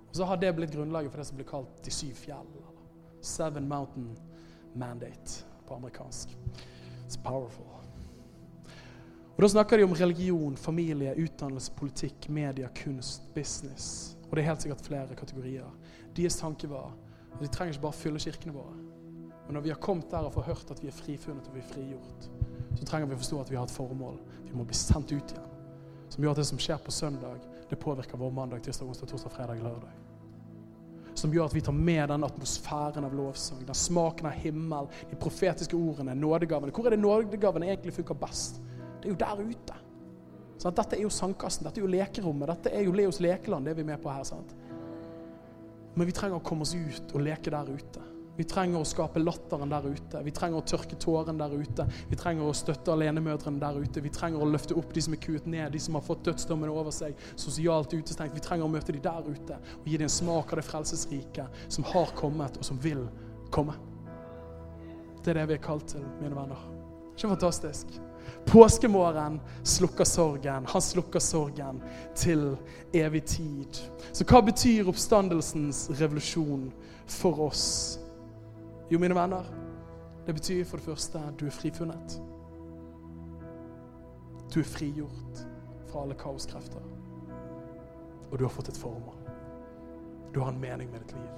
Og Så har det blitt grunnlaget for det som blir kalt De syv fjell. Seven Mountain Mandate på amerikansk. It's powerful. Og Da snakker de om religion, familie, utdannelse, politikk, media, kunst, business. Og det er helt sikkert flere kategorier. Deres tanke var at de trenger ikke bare fylle kirkene våre. Men når vi har kommet der og får hørt at vi er frifunnet og vi er frigjort, så trenger vi å forstå at vi har et formål. Vi må bli sendt ut igjen. Som gjør at det som skjer på søndag, det påvirker vår mandag, tirsdag, onsdag, torsdag, fredag, lørdag. Som gjør at vi tar med den atmosfæren av lovsang, den smaken av himmel, de profetiske ordene, nådegavene. Hvor er det nådegavene egentlig funker best? Det er jo der ute. Sånn, Dette er jo sandkassen, dette er jo lekerommet, dette er jo Leos lekeland, det er vi med på her. sant? Men vi trenger å komme oss ut og leke der ute. Vi trenger å skape latteren der ute. Vi trenger å tørke tårene der ute. Vi trenger å støtte alenemødrene der ute. Vi trenger å løfte opp de som er kuet ned, de som har fått dødsdommen over seg, sosialt utestengt. Vi trenger å møte de der ute og gi dem en smak av det frelsesriket som har kommet, og som vil komme. Det er det vi er kalt til, mine venner. Ikke fantastisk? Påskemorgen slukker sorgen. Han slukker sorgen til evig tid. Så hva betyr oppstandelsens revolusjon for oss? Jo, mine venner, det betyr for det første at du er frifunnet. Du er frigjort fra alle kaoskrefter. Og du har fått et formål. Du har en mening med ditt liv.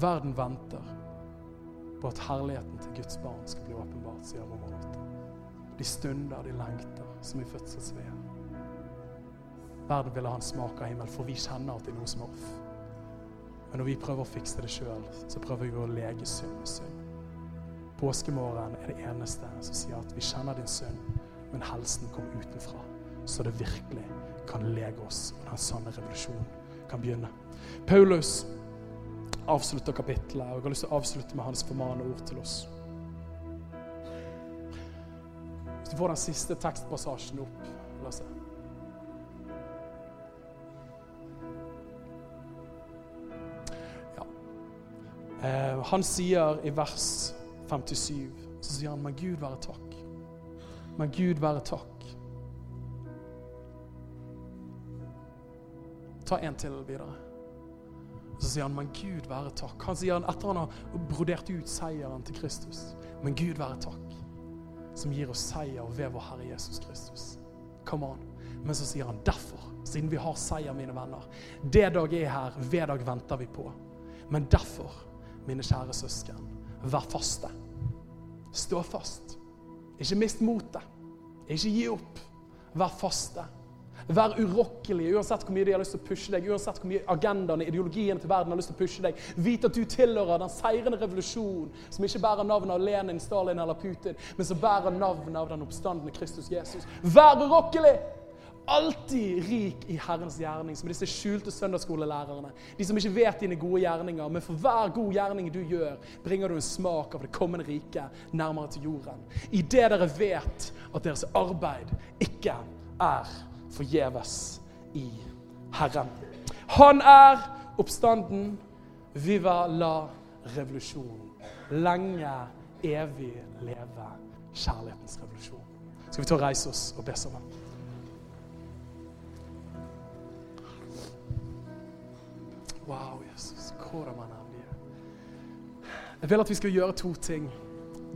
Verden venter på at herligheten til Guds barn skal bli åpenbart, sier Roman 8. De stunder, de lengter, som i fødselsved. Verden ville ha en smak av himmel, for vi kjenner at det er noe som er off. Men når vi prøver å fikse det sjøl, så prøver vi å lege synd med synd. Påskemorgen er det eneste som sier at vi kjenner din synd, men helsen kom utenfra, så det virkelig kan lege oss, og den sanne revolusjonen kan begynne. Paulus avslutter kapittelet, og jeg har lyst til å avslutte med hans formane ord til oss. Hvis du får den siste tekstpassasjen opp, la oss se. Ja. Eh, han sier i vers 57, så sier han, men Gud være takk. Men Gud være takk. Ta en til videre. Så sier han, men Gud være takk. Han sier han etter han har brodert ut seieren til Kristus. Men Gud være takk, som gir oss seier ved vår Herre Jesus Kristus. Come on. Men så sier han derfor, siden vi har seier, mine venner Det dag er her, ved dag venter vi på. Men derfor, mine kjære søsken, vær faste. Stå fast. Ikke mist motet. Ikke gi opp. Vær faste. Vær urokkelig uansett hvor mye de har lyst til å pushe deg, uansett hvor mye agendaene, ideologiene til verden har lyst til å pushe deg. Vit at du tilhører den seirende revolusjonen som ikke bærer navnet av Lenin, Stalin eller Putin, men som bærer navnet av den oppstandende Kristus Jesus. Vær urokkelig! Alltid rik i Herrens gjerning, som disse skjulte søndagsskolelærerne. De som ikke vet dine gode gjerninger, men for hver god gjerning du gjør, bringer du en smak av det kommende riket nærmere til jorden. I det dere vet at deres arbeid ikke er forgjeves i Herren. Han er oppstanden. Viva la revolusjon. Lenge, evig leve kjærlighetens revolusjon. Skal vi ta og reise oss og be sammen? Wow, Jesus. Jeg vil at vi skal gjøre to ting.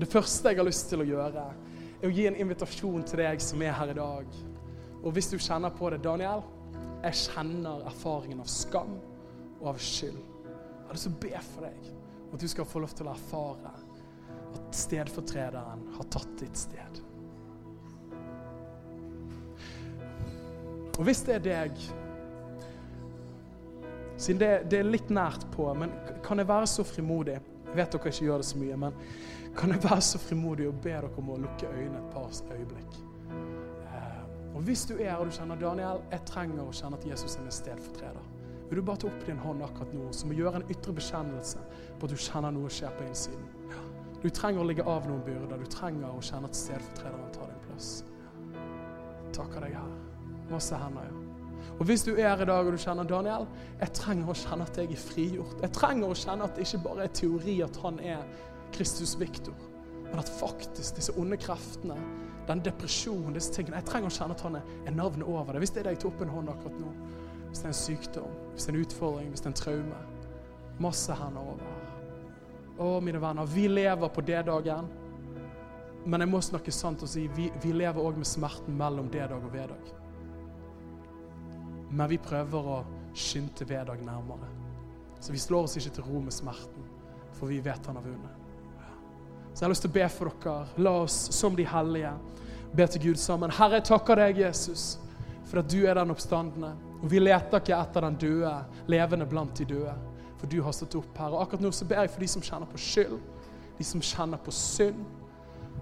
Det første jeg har lyst til å gjøre, er å gi en invitasjon til deg som er her i dag. Og hvis du kjenner på det, Daniel, jeg kjenner erfaringen av skam og av skyld. Jeg har lyst til å be for deg, at du skal få lov til å erfare at stedfortrederen har tatt ditt sted. Og hvis det er deg Siden det, det, er litt nært på, men kan jeg være så frimodig Jeg vet dere ikke gjør det så mye, men kan jeg være så frimodig og be dere om å lukke øynene et par øyeblikk? Og Hvis du er her og du kjenner Daniel, jeg trenger å kjenne at Jesus er min stedfortreder. Vil du bare ta opp din hånd akkurat nå, som å gjøre en ytre bekjennelse på at du kjenner noe skjer på innsiden? Ja. Du trenger å ligge av noen byrder. Du trenger å kjenne at stedfortrederen tar din plass. Takker deg, Herre. Masse hender, ja. Og hvis du er her i dag og du kjenner Daniel, jeg trenger å kjenne at jeg er frigjort. Jeg trenger å kjenne at det ikke bare er teori at han er Kristus Viktor, men at faktisk disse onde kreftene, den depresjonen, disse tingene Jeg trenger å kjenne at han er navnet over det. Hvis det er det jeg tar opp en hånd akkurat nå. Hvis det er en sykdom, hvis det er en utfordring, hvis det er en traume. Masse hender over. Å, mine venner, vi lever på D-dagen. Men jeg må snakke sant og si vi, vi lever òg med smerten mellom D-dag og V-dag. Men vi prøver å skynde V-dag nærmere. Så vi slår oss ikke til ro med smerten, for vi vet han har vunnet. Så jeg har lyst til å be for dere. La oss som de hellige be til Gud sammen. Herre, jeg takker deg, Jesus, for at du er den oppstandende. Og vi leter ikke etter den døde, levende blant de døde, for du har stått opp her. Og akkurat nå så ber jeg for de som kjenner på skyld, de som kjenner på synd,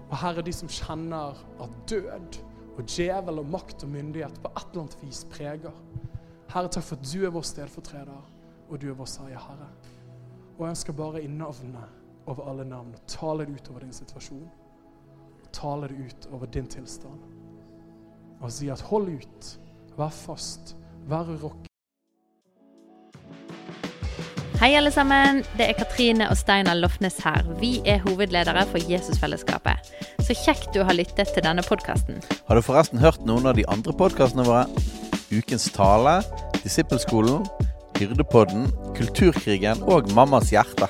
og Herre, de som kjenner at død og djevel og makt og myndighet på et eller annet vis preger. Herre, takk for at du er vår stedfortreder, og du er vår seier, Herre. Og jeg ønsker bare i navnet over alle navn og taler det ut over din situasjon. Taler det ut over din tilstand. Og si at hold ut, vær fast, vær urokkelig. Hei, alle sammen. Det er Katrine og Steinar Lofnes her. Vi er hovedledere for Jesusfellesskapet. Så kjekt du har lyttet til denne podkasten. Har du forresten hørt noen av de andre podkastene våre? Ukens tale, Disippelskolen, Hyrdepodden, Kulturkrigen og Mammas hjerte.